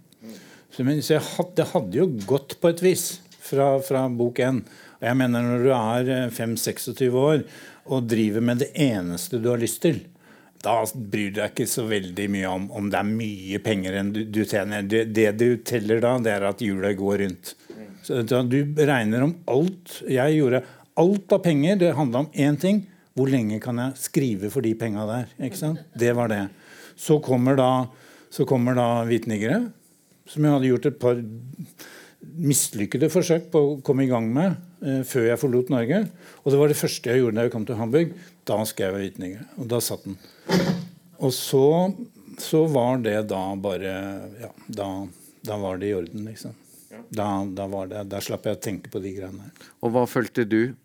Så, men, så had, det hadde jo gått på et vis fra, fra bok én. Og jeg mener når du er 5-26 eh, år og driver med det eneste du har lyst til, da bryr du deg ikke så veldig mye om om det er mye penger enn du, du tjener. Det, det, du teller da, det er at hjula går rundt. Så da, Du regner om alt. Jeg gjorde alt av penger. Det handla om én ting. Hvor lenge kan jeg skrive for de penga der? Ikke sant? Det var det. Så kommer da, så kommer da Hvitniggere, som jeg hadde gjort et par mislykkede forsøk på å komme i gang med eh, før jeg forlot Norge. Og det var det første jeg gjorde da jeg kom til Hamburg. Da skrev jeg Hvitniggere. Og da satt den. Og så, så var det da bare Ja, da, da var det i orden, liksom. Da, da, det, da, slapp jeg å tenke på de greiene her. Og hva følte du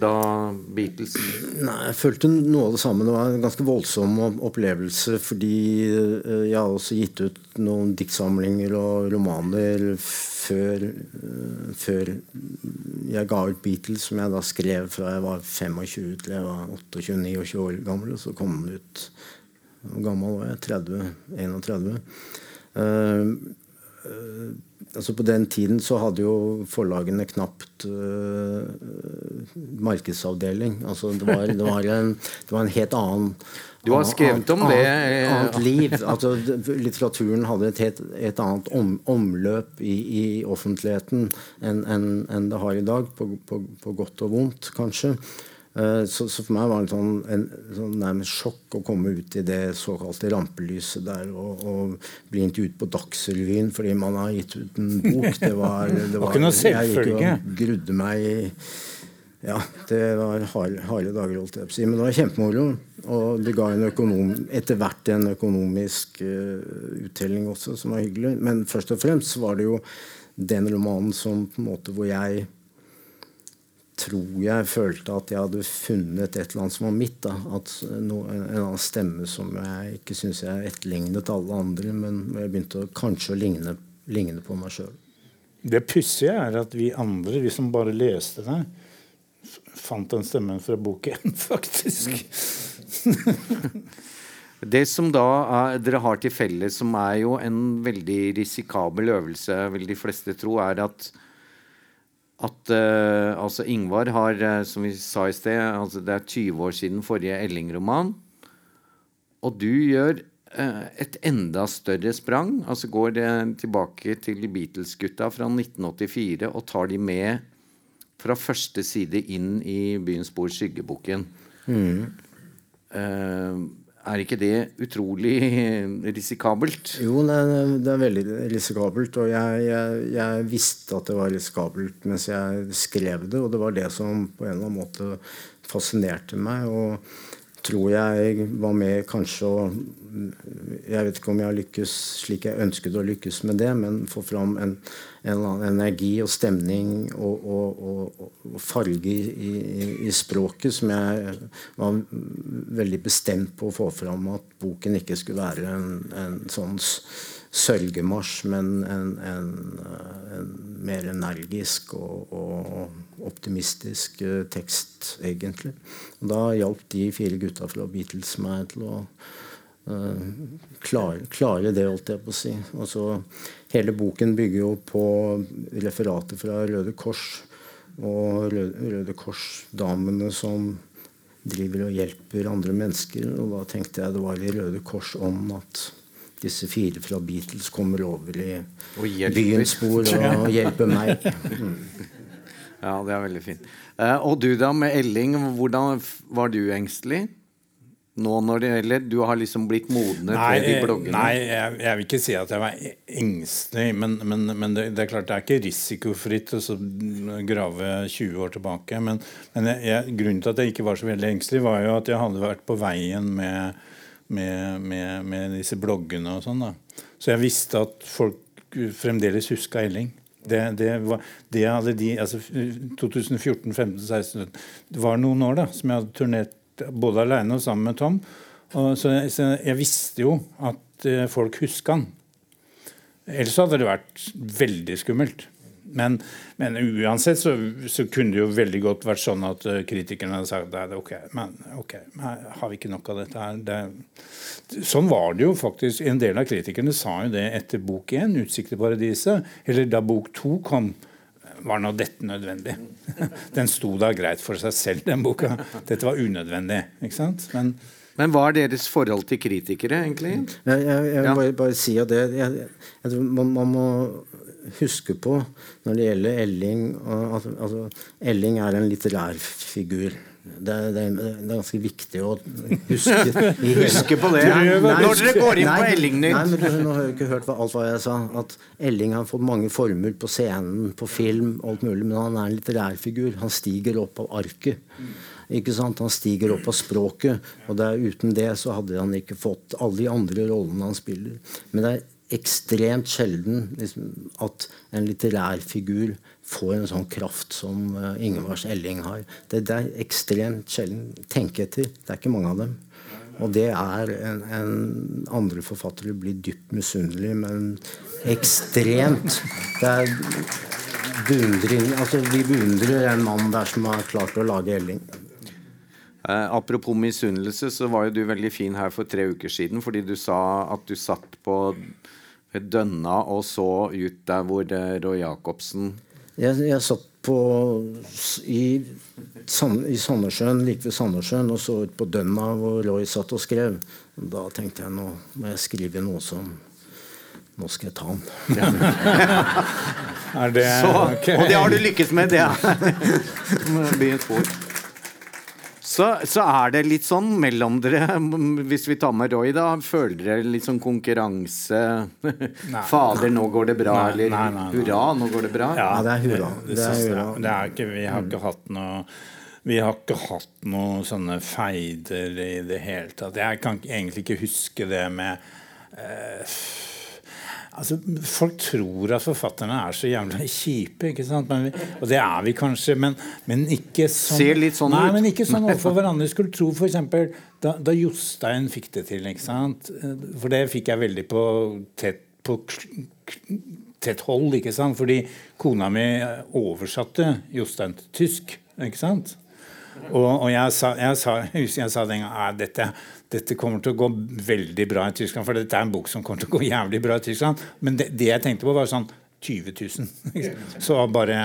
da Beatles Nei, Jeg følte noe av det samme. Det var en ganske voldsom opplevelse. Fordi eh, jeg har også gitt ut noen diktsamlinger og romaner før, eh, før jeg ga ut Beatles, som jeg da skrev fra jeg var 25 til jeg var 28-29 år gammel. Og så kom den ut Hvor gammel var jeg? 30? 31. Uh, uh, altså På den tiden så hadde jo forlagene knapt uh, markedsavdeling. Altså det var, det, var en, det var, en, helt annen Du har skrevet om det. Annet, annet liv. Altså, litteraturen hadde et helt et annet om, omløp i, i offentligheten enn en, en det har i dag, på, på, på godt og vondt, kanskje. Eh, så, så, for meg var det sånn, en sånn nærmest sjokk å komme ut i det såkalte rampelyset der og, og bli intervjuet på Dagsrevyen fordi man har gitt ut en bok. Det var, det var, selvfølge. Jeg gikk og grudde meg i ja, det var harde, harde dager, holdt jeg på å si. Men det var kjempemoro. Og det ga en økonom, etter hvert en økonomisk uh, uttelling også, som var hyggelig. Men først og fremst var det jo den romanen som på en måte hvor jeg tror jeg følte at jeg hadde funnet et eller annet som var mitt. Da. At no, en, en, annen stemme som jeg ikke syns jeg etterlignet alle andre, men jeg begynte å, kanskje å ligne, ligne på meg sjøl. Det pussige er at vi andre, vi som bare leste det, fant den stemmen fra boken, faktisk. det som da er, dere har til felles, som er jo en veldig risikabel øvelse, vil de fleste tro, er at at uh, altså Ingvar har, uh, som vi sa i sted, altså det er 20 år siden forrige Elling-roman. Og du gjør uh, et enda større sprang. altså Går tilbake til Beatles-gutta fra 1984 og tar de med fra første side inn i Byens bord, Skyggeboken. Mm. Er ikke det utrolig risikabelt? Jo, det er, det er veldig risikabelt. Og jeg, jeg, jeg, visste at det var risikabelt mens jeg skrev det, og det var det som på en eller annen måte fascinerte meg. og tror jeg var med kanskje å Jeg vet ikke om jeg har lykkes slik jeg ønsket å lykkes med det, men få fram en, en energi og stemning og, og, og, og farge i, i, språket som jeg var veldig bestemt på å få fram at boken ikke skulle være en, en sånn sørgemarsj, men en, en, mer energisk og optimistisk uh, tekst, egentlig. Og da hjalp de fire gutta fra Beatles meg til å uh, klare, klare, det, holdt jeg på å si. Altså, hele boken bygger jo på referater fra Røde Kors. Og Røde, Røde Kors-damene som driver og hjelper andre mennesker. Og da tenkte jeg det var i Røde Kors om at disse fire fra Beatles kommer over i byens spor og hjelper meg. Mm. Ja, det er veldig fint. Uh, og du da, med Elling, hvordan var du engstelig? Nå når det gjelder Du har liksom blitt modnet nei, de bloggene? Nei, jeg, jeg, vil ikke si at jeg var engstelig. Men, men, men det, det, er klart det er ikke risikofritt å grave 20 år tilbake. Men, men jeg, grunnen til at jeg ikke var så veldig engstelig, var jo at jeg hadde vært på veien med med, med, med disse bloggene og sånn. da. Så jeg visste at folk fremdeles huska Elling. Det, det, var, det hadde de, altså 2014, 15, 16 Det var noen år da, som jeg hadde turnert både alene og sammen med Tom. Og så, jeg, så jeg visste jo at eh, folk huska han. Ellers hadde det vært veldig skummelt. Men, men uansett så, så, kunne det jo veldig godt vært sånn at uh, kritikerne hadde sagt at ok, men ok, har vi ikke nok av dette her? Det, sånn var det jo faktisk. En del av kritikerne sa jo det etter bok én, 'Utsikt til paradiset', eller da bok to kom. var nå dette nødvendig? Den sto da greit for seg selv, den boka. Dette var unødvendig. ikke sant? Men, Men hva er deres forhold til kritikere, egentlig? Jeg, jeg, jeg vil bare, bare, si at det, jeg, man, man, må huske på når det gjelder Elling altså, altså, Elling er en litterær figur. Det er, det, er, det er, ganske viktig å huske Huske på det nei, nei, når dere går inn nei, på Elling-nytt. Nå har jeg ikke hørt alt hva jeg sa. At Elling har fått mange former på scenen, på film, alt mulig, men han er en litterær figur. Han stiger opp av arket. Ikke sant? Han stiger opp av språket. Og der, uten det så hadde han ikke fått alle de andre rollene han spiller. Men det er ekstremt sjelden liksom, at en litterær figur får en sånn kraft som uh, Ingevars Elling har. Det, det, er ekstremt sjelden. Tenk etter. Det er ikke mange av dem. Og det er en, en andre forfattere blir dypt misunnelige, men ekstremt. Det er beundring Altså, vi beundrer en mann der som har klart å lage Elling. Eh, apropos misunnelse, så var jo du veldig fin her for tre uker siden fordi du sa at du satt på Dønna og så ut der hvor eh, Roy Jacobsen jeg, jeg satt på i, i Sandnessjøen, like ved Sandnessjøen, og så ut på Dønna hvor Roy satt og skrev. Da tenkte jeg nå må jeg skrive noe som Nå skal jeg ta han. Ja. det, så, okay. Og det har du lykkes med, det. blir et spor. Så, så, er det litt sånn mellom dere, hvis vi tar med Roy, da. Føler dere litt sånn konkurranse? Nei, Fader, nå går det bra. Nei, eller nei, nei, hurra, nå går det bra. Ja, det er hurra. Det, det, er hurra. Det er ikke, vi har ikke hatt noe vi har ikke hatt noen sånne feider i det hele tatt. Jeg kan egentlig ikke huske det med eh, Altså, folk tror at forfatterne er så jævla kjipe, ikke sant? Vi, og det er vi kanskje, men, men ikke sånn Ser litt sånn nei, ut. men ikke sånn overfor hverandre. Skulle tro f.eks. Da, da Jostein fikk det til, ikke sant? For det fikk jeg veldig på tett, på tett hold, ikke sant? Fordi kona mi oversatte Jostein til tysk, ikke sant? Og, og jeg, sa, jeg, sa, jeg sa den gangen dette, dette kommer til å gå veldig bra i Tyskland. For dette er en bok som kommer til å gå jævlig bra i Tyskland. Men det, det jeg tenkte på, var sånn 20 000. Så bare,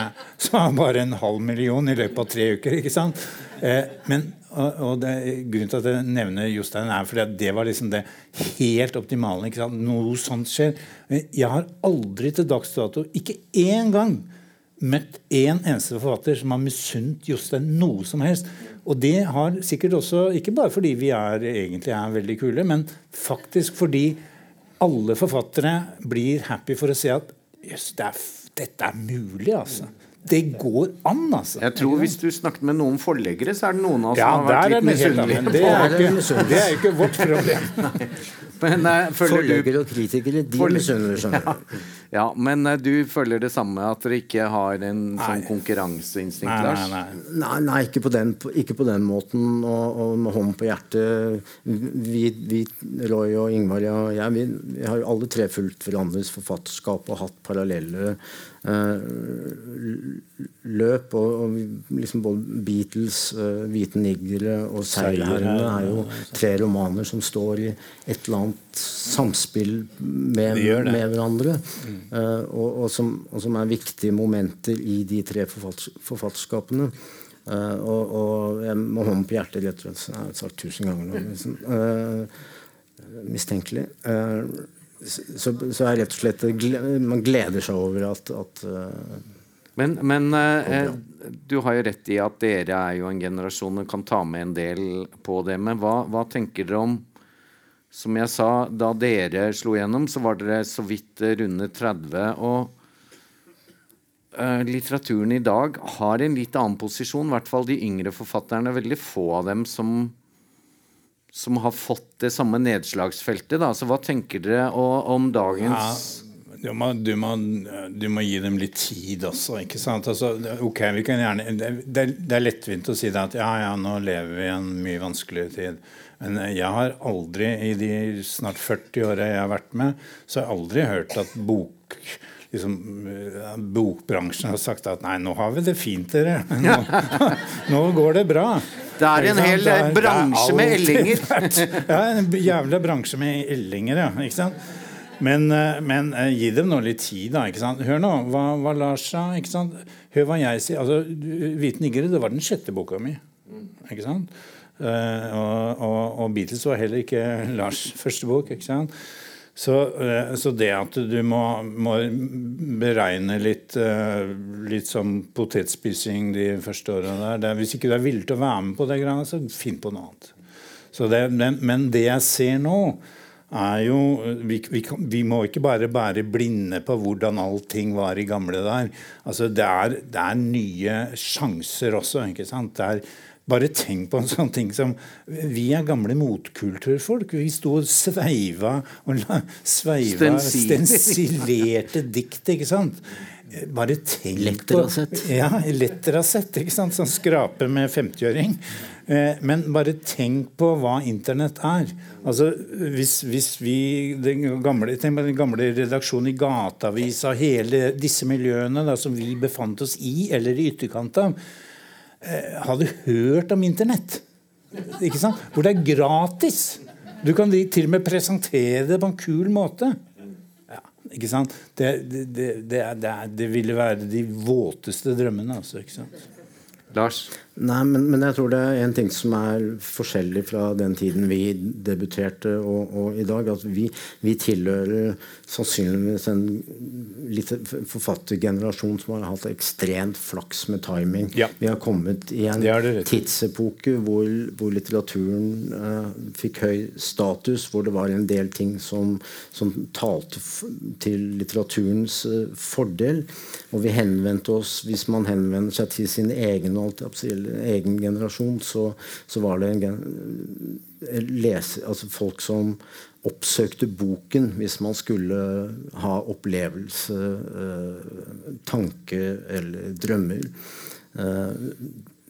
bare en halv million i løpet av tre uker. ikke sant? Eh, men, og det, Grunnen til at jeg nevner Jostein, er fordi at det var liksom det helt optimale. ikke sant? Noe sånt skjer. Jeg har aldri til dags dato, ikke én gang, møtt én eneste forfatter som har misunt Jostein noe som helst. Og det har sikkert også, ikke bare fordi vi er, egentlig er veldig kule, men faktisk fordi alle forfattere blir happy for å se at jøss, det dette er mulig, altså. Det går an, altså. Jeg tror Hvis du snakket med noen forleggere, så er det noen av oss ja, som har vært litt misunnelige. Det, det er ikke vårt problem. Men, uh, Forleggere og kritikere, de misunner, skjønner du. Ja. Ja, Men uh, du føler det samme, at dere ikke har en sånn konkurranseinstinkt, Lars? Nei, nei, nei. nei ikke, på den, ikke, på den, måten. Og, og med hånd på hjertet vi, vi, Roy og Ingvar og jeg, vi, vi har jo alle tre fulgt hverandres forfatterskap og hatt parallelle uh, løp. Og, og liksom både Beatles, uh, 'Hvite niggere' og 'Seilherrene' er jo tre romaner som står i et eller annet samspill med, med hverandre. Mm. Uh, og, og, som, og, som, er viktige momenter i de tre forfatterskapene. Uh, og, jeg må hånden på hjertet, rett og slett. Jeg har sagt tusen ganger nå. Liksom. Uh, mistenkelig. Så, så, er rett og slett Man gleder seg over at, at men, men du har jo rett i at dere er jo en generasjon som kan ta med en del på det. Men hva, hva tenker dere om som jeg sa, da dere slo gjennom, så var dere så vidt rundet 30. Og eh, litteraturen i dag har en litt annen posisjon. I hvert fall de yngre forfatterne. Veldig få av dem som, som har fått det samme nedslagsfeltet. Da. Så hva tenker dere om dagens ja, du, må, du, må, du må, gi dem litt tid også, ikke sant? Altså, ok, vi kan gjerne, det, det er lettvint å si det at ja, ja, nå lever vi i en mye vanskeligere tid. Men jeg har aldri, i de snart 40 åra jeg har vært med, så har jeg aldri hørt at bok, liksom, bokbransjen har sagt at nei, nå har vi det fint, dere. Nå, nå går det bra. Det er en hel er, bransje med ellinger. ja, en jævla bransje med ellinger, ja. Ikke sant? Men, eh, men uh, gi dem nå litt tid, da. ikke sant? Hør nå hva, hva Lars sa. ikke sant? Hør hva jeg sier. altså, 'Hvite niggere' det var den sjette boka mi. ikke sant? Uh, og, og, og, Beatles var heller ikke Lars' første bok. ikke sant? Så, uh, så det at du må, må beregne litt, litt som potetspising de første åra der det, Hvis ikke du er villig til å være med på det, så finn på noe annet. Det, men, men det jeg ser nå, er jo vi, vi, vi, må ikke bare bære blinde på hvordan allting var i gamle der. Altså, det, er, det er nye sjanser også. ikke sant? Det er, bare tenk på en sånn ting som Vi er gamle motkulturfolk. Vi sto og sveiva og la, sveiva stensilerte dikt, ikke sant? Bare tenk Letterasett. på Ja, letterasett. ikke sant? Sånn skrape med 50-åring. Eh, men bare tenk på hva Internett er. Altså, hvis, hvis vi, den gamle, tenk på den gamle redaksjonen i Gateavisa, hele disse miljøene da, som vi befant oss i eller i ytterkant av, eh, hadde hørt om Internett. Ikke sant? Hvor det er gratis. Du kan til og med presentere det på en kul måte. Ja, ikke sant? Det, det, det, det, ville være de våteste drømmene. Altså, ikke sant? Lars? Nei, men, men, jeg tror det er en ting som er forskjellig fra den tiden vi debuterte og, og i dag. At vi, vi, tilhører sannsynligvis en litt forfattergenerasjon som har hatt ekstremt flaks med timing. Ja. Vi har kommet i en tidsepoke hvor, hvor litteraturen uh, fikk høy status, hvor det var en del ting som, som talte til litteraturens uh, fordel. Og vi henvendte oss, hvis man henvender seg til sin egen egen generasjon, så, så var det en lese, altså folk som oppsøkte boken hvis man skulle ha opplevelse, eh, tanke eller drømmer. Eh,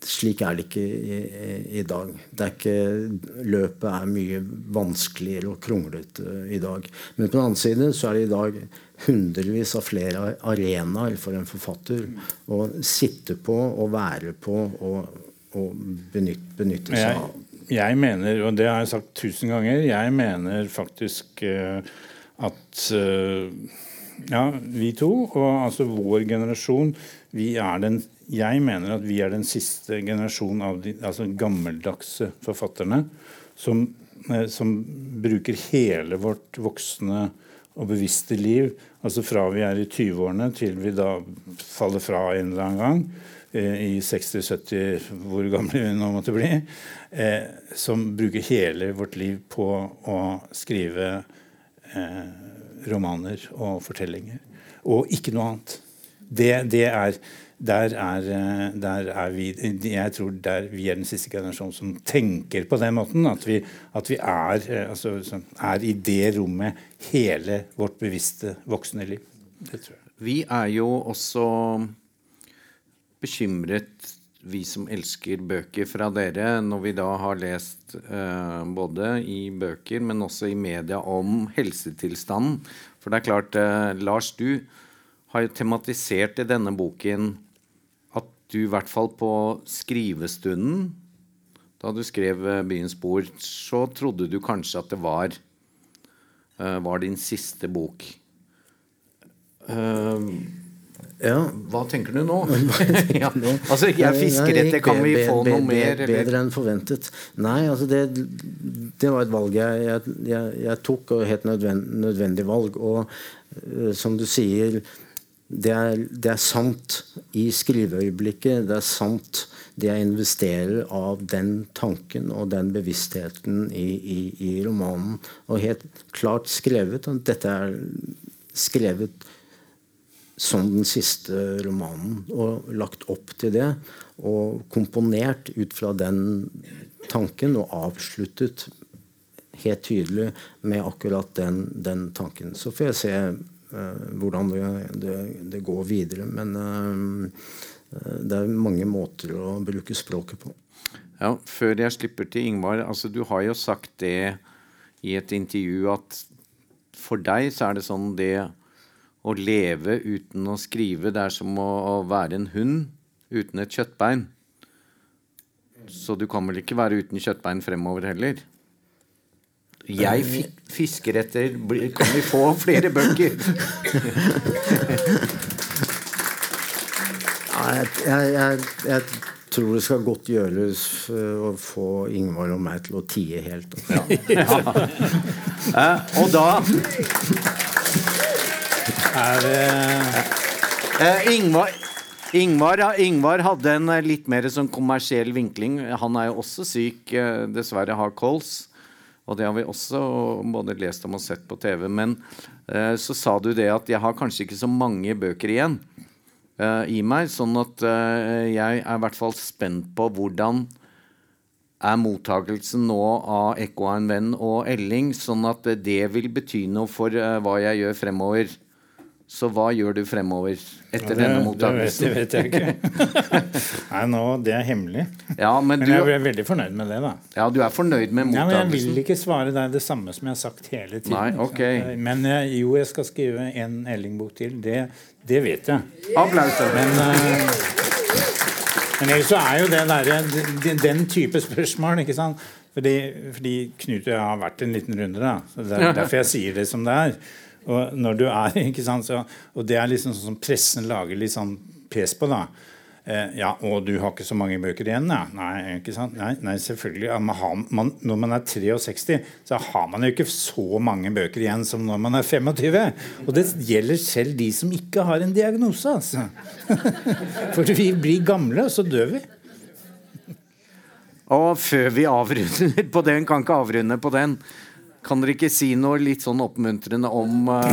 slik er det ikke i, i, i, dag. Er ikke, løpet er mye vanskeligere og kronglete i dag. Men på den annen side så er det i dag hundrevis av flere arenaer for en forfatter å sitte på og være på og, og benytte, benytte seg av. Jeg, jeg, mener, og det har jeg sagt tusen ganger, jeg mener faktisk uh, at uh, ja, vi to, og altså vår generasjon, vi er den jeg mener at vi er den siste generasjonen av de altså gammeldagse forfatterne som, eh, som, bruker hele vårt voksne og bevisste liv, altså fra vi er i 20-årene til vi da faller fra en eller annen gang, eh, i 60-70, hvor gamle vi nå måtte bli, eh, som bruker hele vårt liv på å skrive eh, romaner og fortellinger. Og ikke noe annet. Det, det er der er, eh, der er, vi Jeg tror vi er den siste generasjonen som tenker på den måten. At vi, at vi er, eh, altså, er, i det rommet hele vårt bevisste voksne liv. Det tror jeg. Vi er jo også bekymret, vi som elsker bøker fra dere, når vi da har lest eh, både i bøker, men også i media om helsetilstanden. For det er klart, eh, Lars, du har jo tematisert i denne boken at du i hvert fall på skrivestunden, da du skrev eh, 'Byens bord', så trodde du kanskje at det var, uh, var din siste bok. Uh, ja. Hva tenker du nå? ja. Altså, jeg fisker etter. Kan vi få noe mer? Bedre enn forventet. Nei, altså det, det var et valg jeg, jeg, jeg tok, og helt nødvendig, nødvendig valg. Og uh, som du sier det er, det er, sant i skriveøyeblikket. Det er sant det jeg investerer av den tanken og den bevisstheten i, i, i romanen. Og helt klart skrevet. Og dette er skrevet som den siste romanen. Og lagt opp til det. Og komponert ut fra den tanken og avsluttet helt tydelig med akkurat den, den tanken. Så får jeg se hvordan det, det, det, går videre. Men eh, det er mange måter å bruke språket på. Ja, Før jeg slipper til Ingvar. altså Du har jo sagt det i et intervju at for deg så er det sånn det å leve uten å skrive, det er som å, å være en hund uten et kjøttbein. Så du kan vel ikke være uten kjøttbein fremover heller? Jeg fisker etter Kan vi få flere bøker? jeg, jeg, jeg, jeg, tror det skal godt gjøres uh, å få Ingvar og meg til å tie helt. Ja. ja. uh, og da Er det uh, Ingvar, Ingvar, Ingvar, hadde en litt mer sånn kommersiell vinkling. Han er jo også syk, dessverre har kols. Og det har vi også både lest om og sett på TV. Men så sa du det at jeg har kanskje ikke så mange bøker igjen eh, i meg. Sånn at eh, jeg er i hvert fall spent på hvordan er mottakelsen nå av Ekko av en venn og Elling, sånn at det vil bety noe for uh, hva jeg gjør fremover. Så hva gjør du fremover etter ja, det, denne mottakelsen? Det det vet jeg ikke. Nei, nå, Det er hemmelig. Ja, men, men jeg er veldig fornøyd med det. da. Ja, Du er fornøyd med mottakelsen? Ja, men Jeg vil ikke svare deg det samme som jeg har sagt hele tiden. Nei, ok. Men jo, jeg skal skrive en Elling-bok til. Det, det, vet jeg. Applaus. Men, uh, men ellers så er jo det der, den, den type spørsmål ikke sant? Fordi, fordi Knut og jeg har vært en liten runde. da. Så det er derfor jeg sier det som det er. Og når du er, ikke sant, så, og det er liksom sånn som pressen lager litt sånn pes på. da. Eh, ja, og du har ikke så mange bøker igjen? Ja. Nei, ikke sant? Nei, nei selvfølgelig. Ja, man har, man, når man er 63, så har man jo ikke så mange bøker igjen som når man er 25. Og det gjelder selv de som ikke har en diagnose, altså. For vi blir gamle, og så dør vi. Og før vi avrunder på den, kan ikke avrunde på den. Kan dere ikke si noe litt sånn oppmuntrende om uh,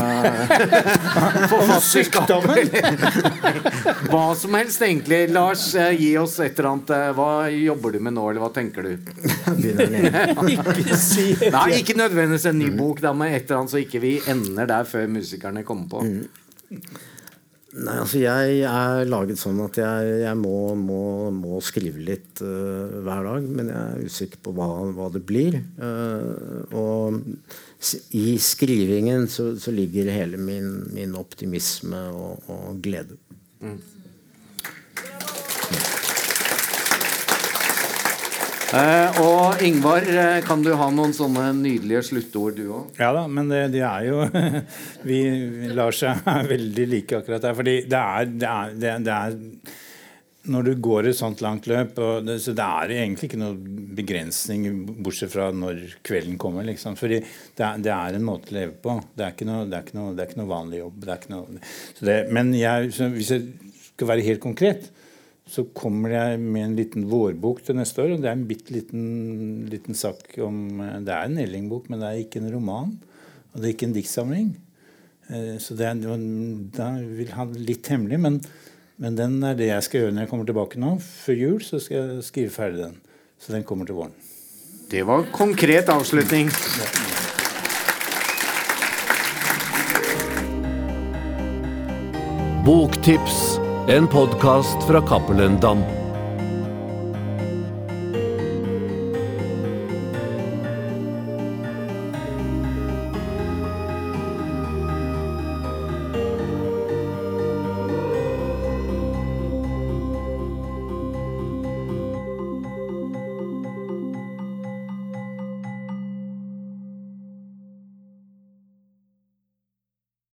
forfatterskapet? hva som helst, egentlig. Lars, uh, gi oss et eller annet. Uh, hva jobber du med nå, eller hva tenker du? ikke si Nei, ikke nødvendigvis en ny bok, da, men et eller annet så ikke vi ender der før musikerne kommer på. Mm. Nei, altså jeg er laget sånn at jeg, jeg må, må, må, skrive litt uh, hver dag. Men jeg er usikker på hva, hva det blir. Uh, og i skrivingen så, så, ligger hele min, min optimisme og, og glede. Mm. Eh, og Ingvar, eh, kan du ha noen sånne nydelige sluttord, du òg? Ja da, men det, de er jo Vi lar seg veldig like akkurat der. Fordi det er, det er, det det er når du går et sånt langt løp det, Så det er egentlig ikke noen begrensning, bortsett fra når kvelden kommer. Liksom. Fordi det er, det er, en måte å leve på. Det er ikke noe, det er ikke noe, det er ikke noe vanlig jobb. Noe, men jeg, hvis jeg skal være helt konkret, så kommer jeg med en liten vårbok til neste år. og Det er en bitte liten, liten sak om Det er en Elling-bok, men det er ikke en roman. Og det er ikke en diktsamling. Eh, så det er, da vil ha litt hemmelig, men, men, den er det jeg skal gjøre når jeg kommer tilbake nå. Før jul så skal jeg skrive ferdig den. Så den kommer til våren. Det var konkret avslutning. Boktips en podkast fra Cappelen Dam.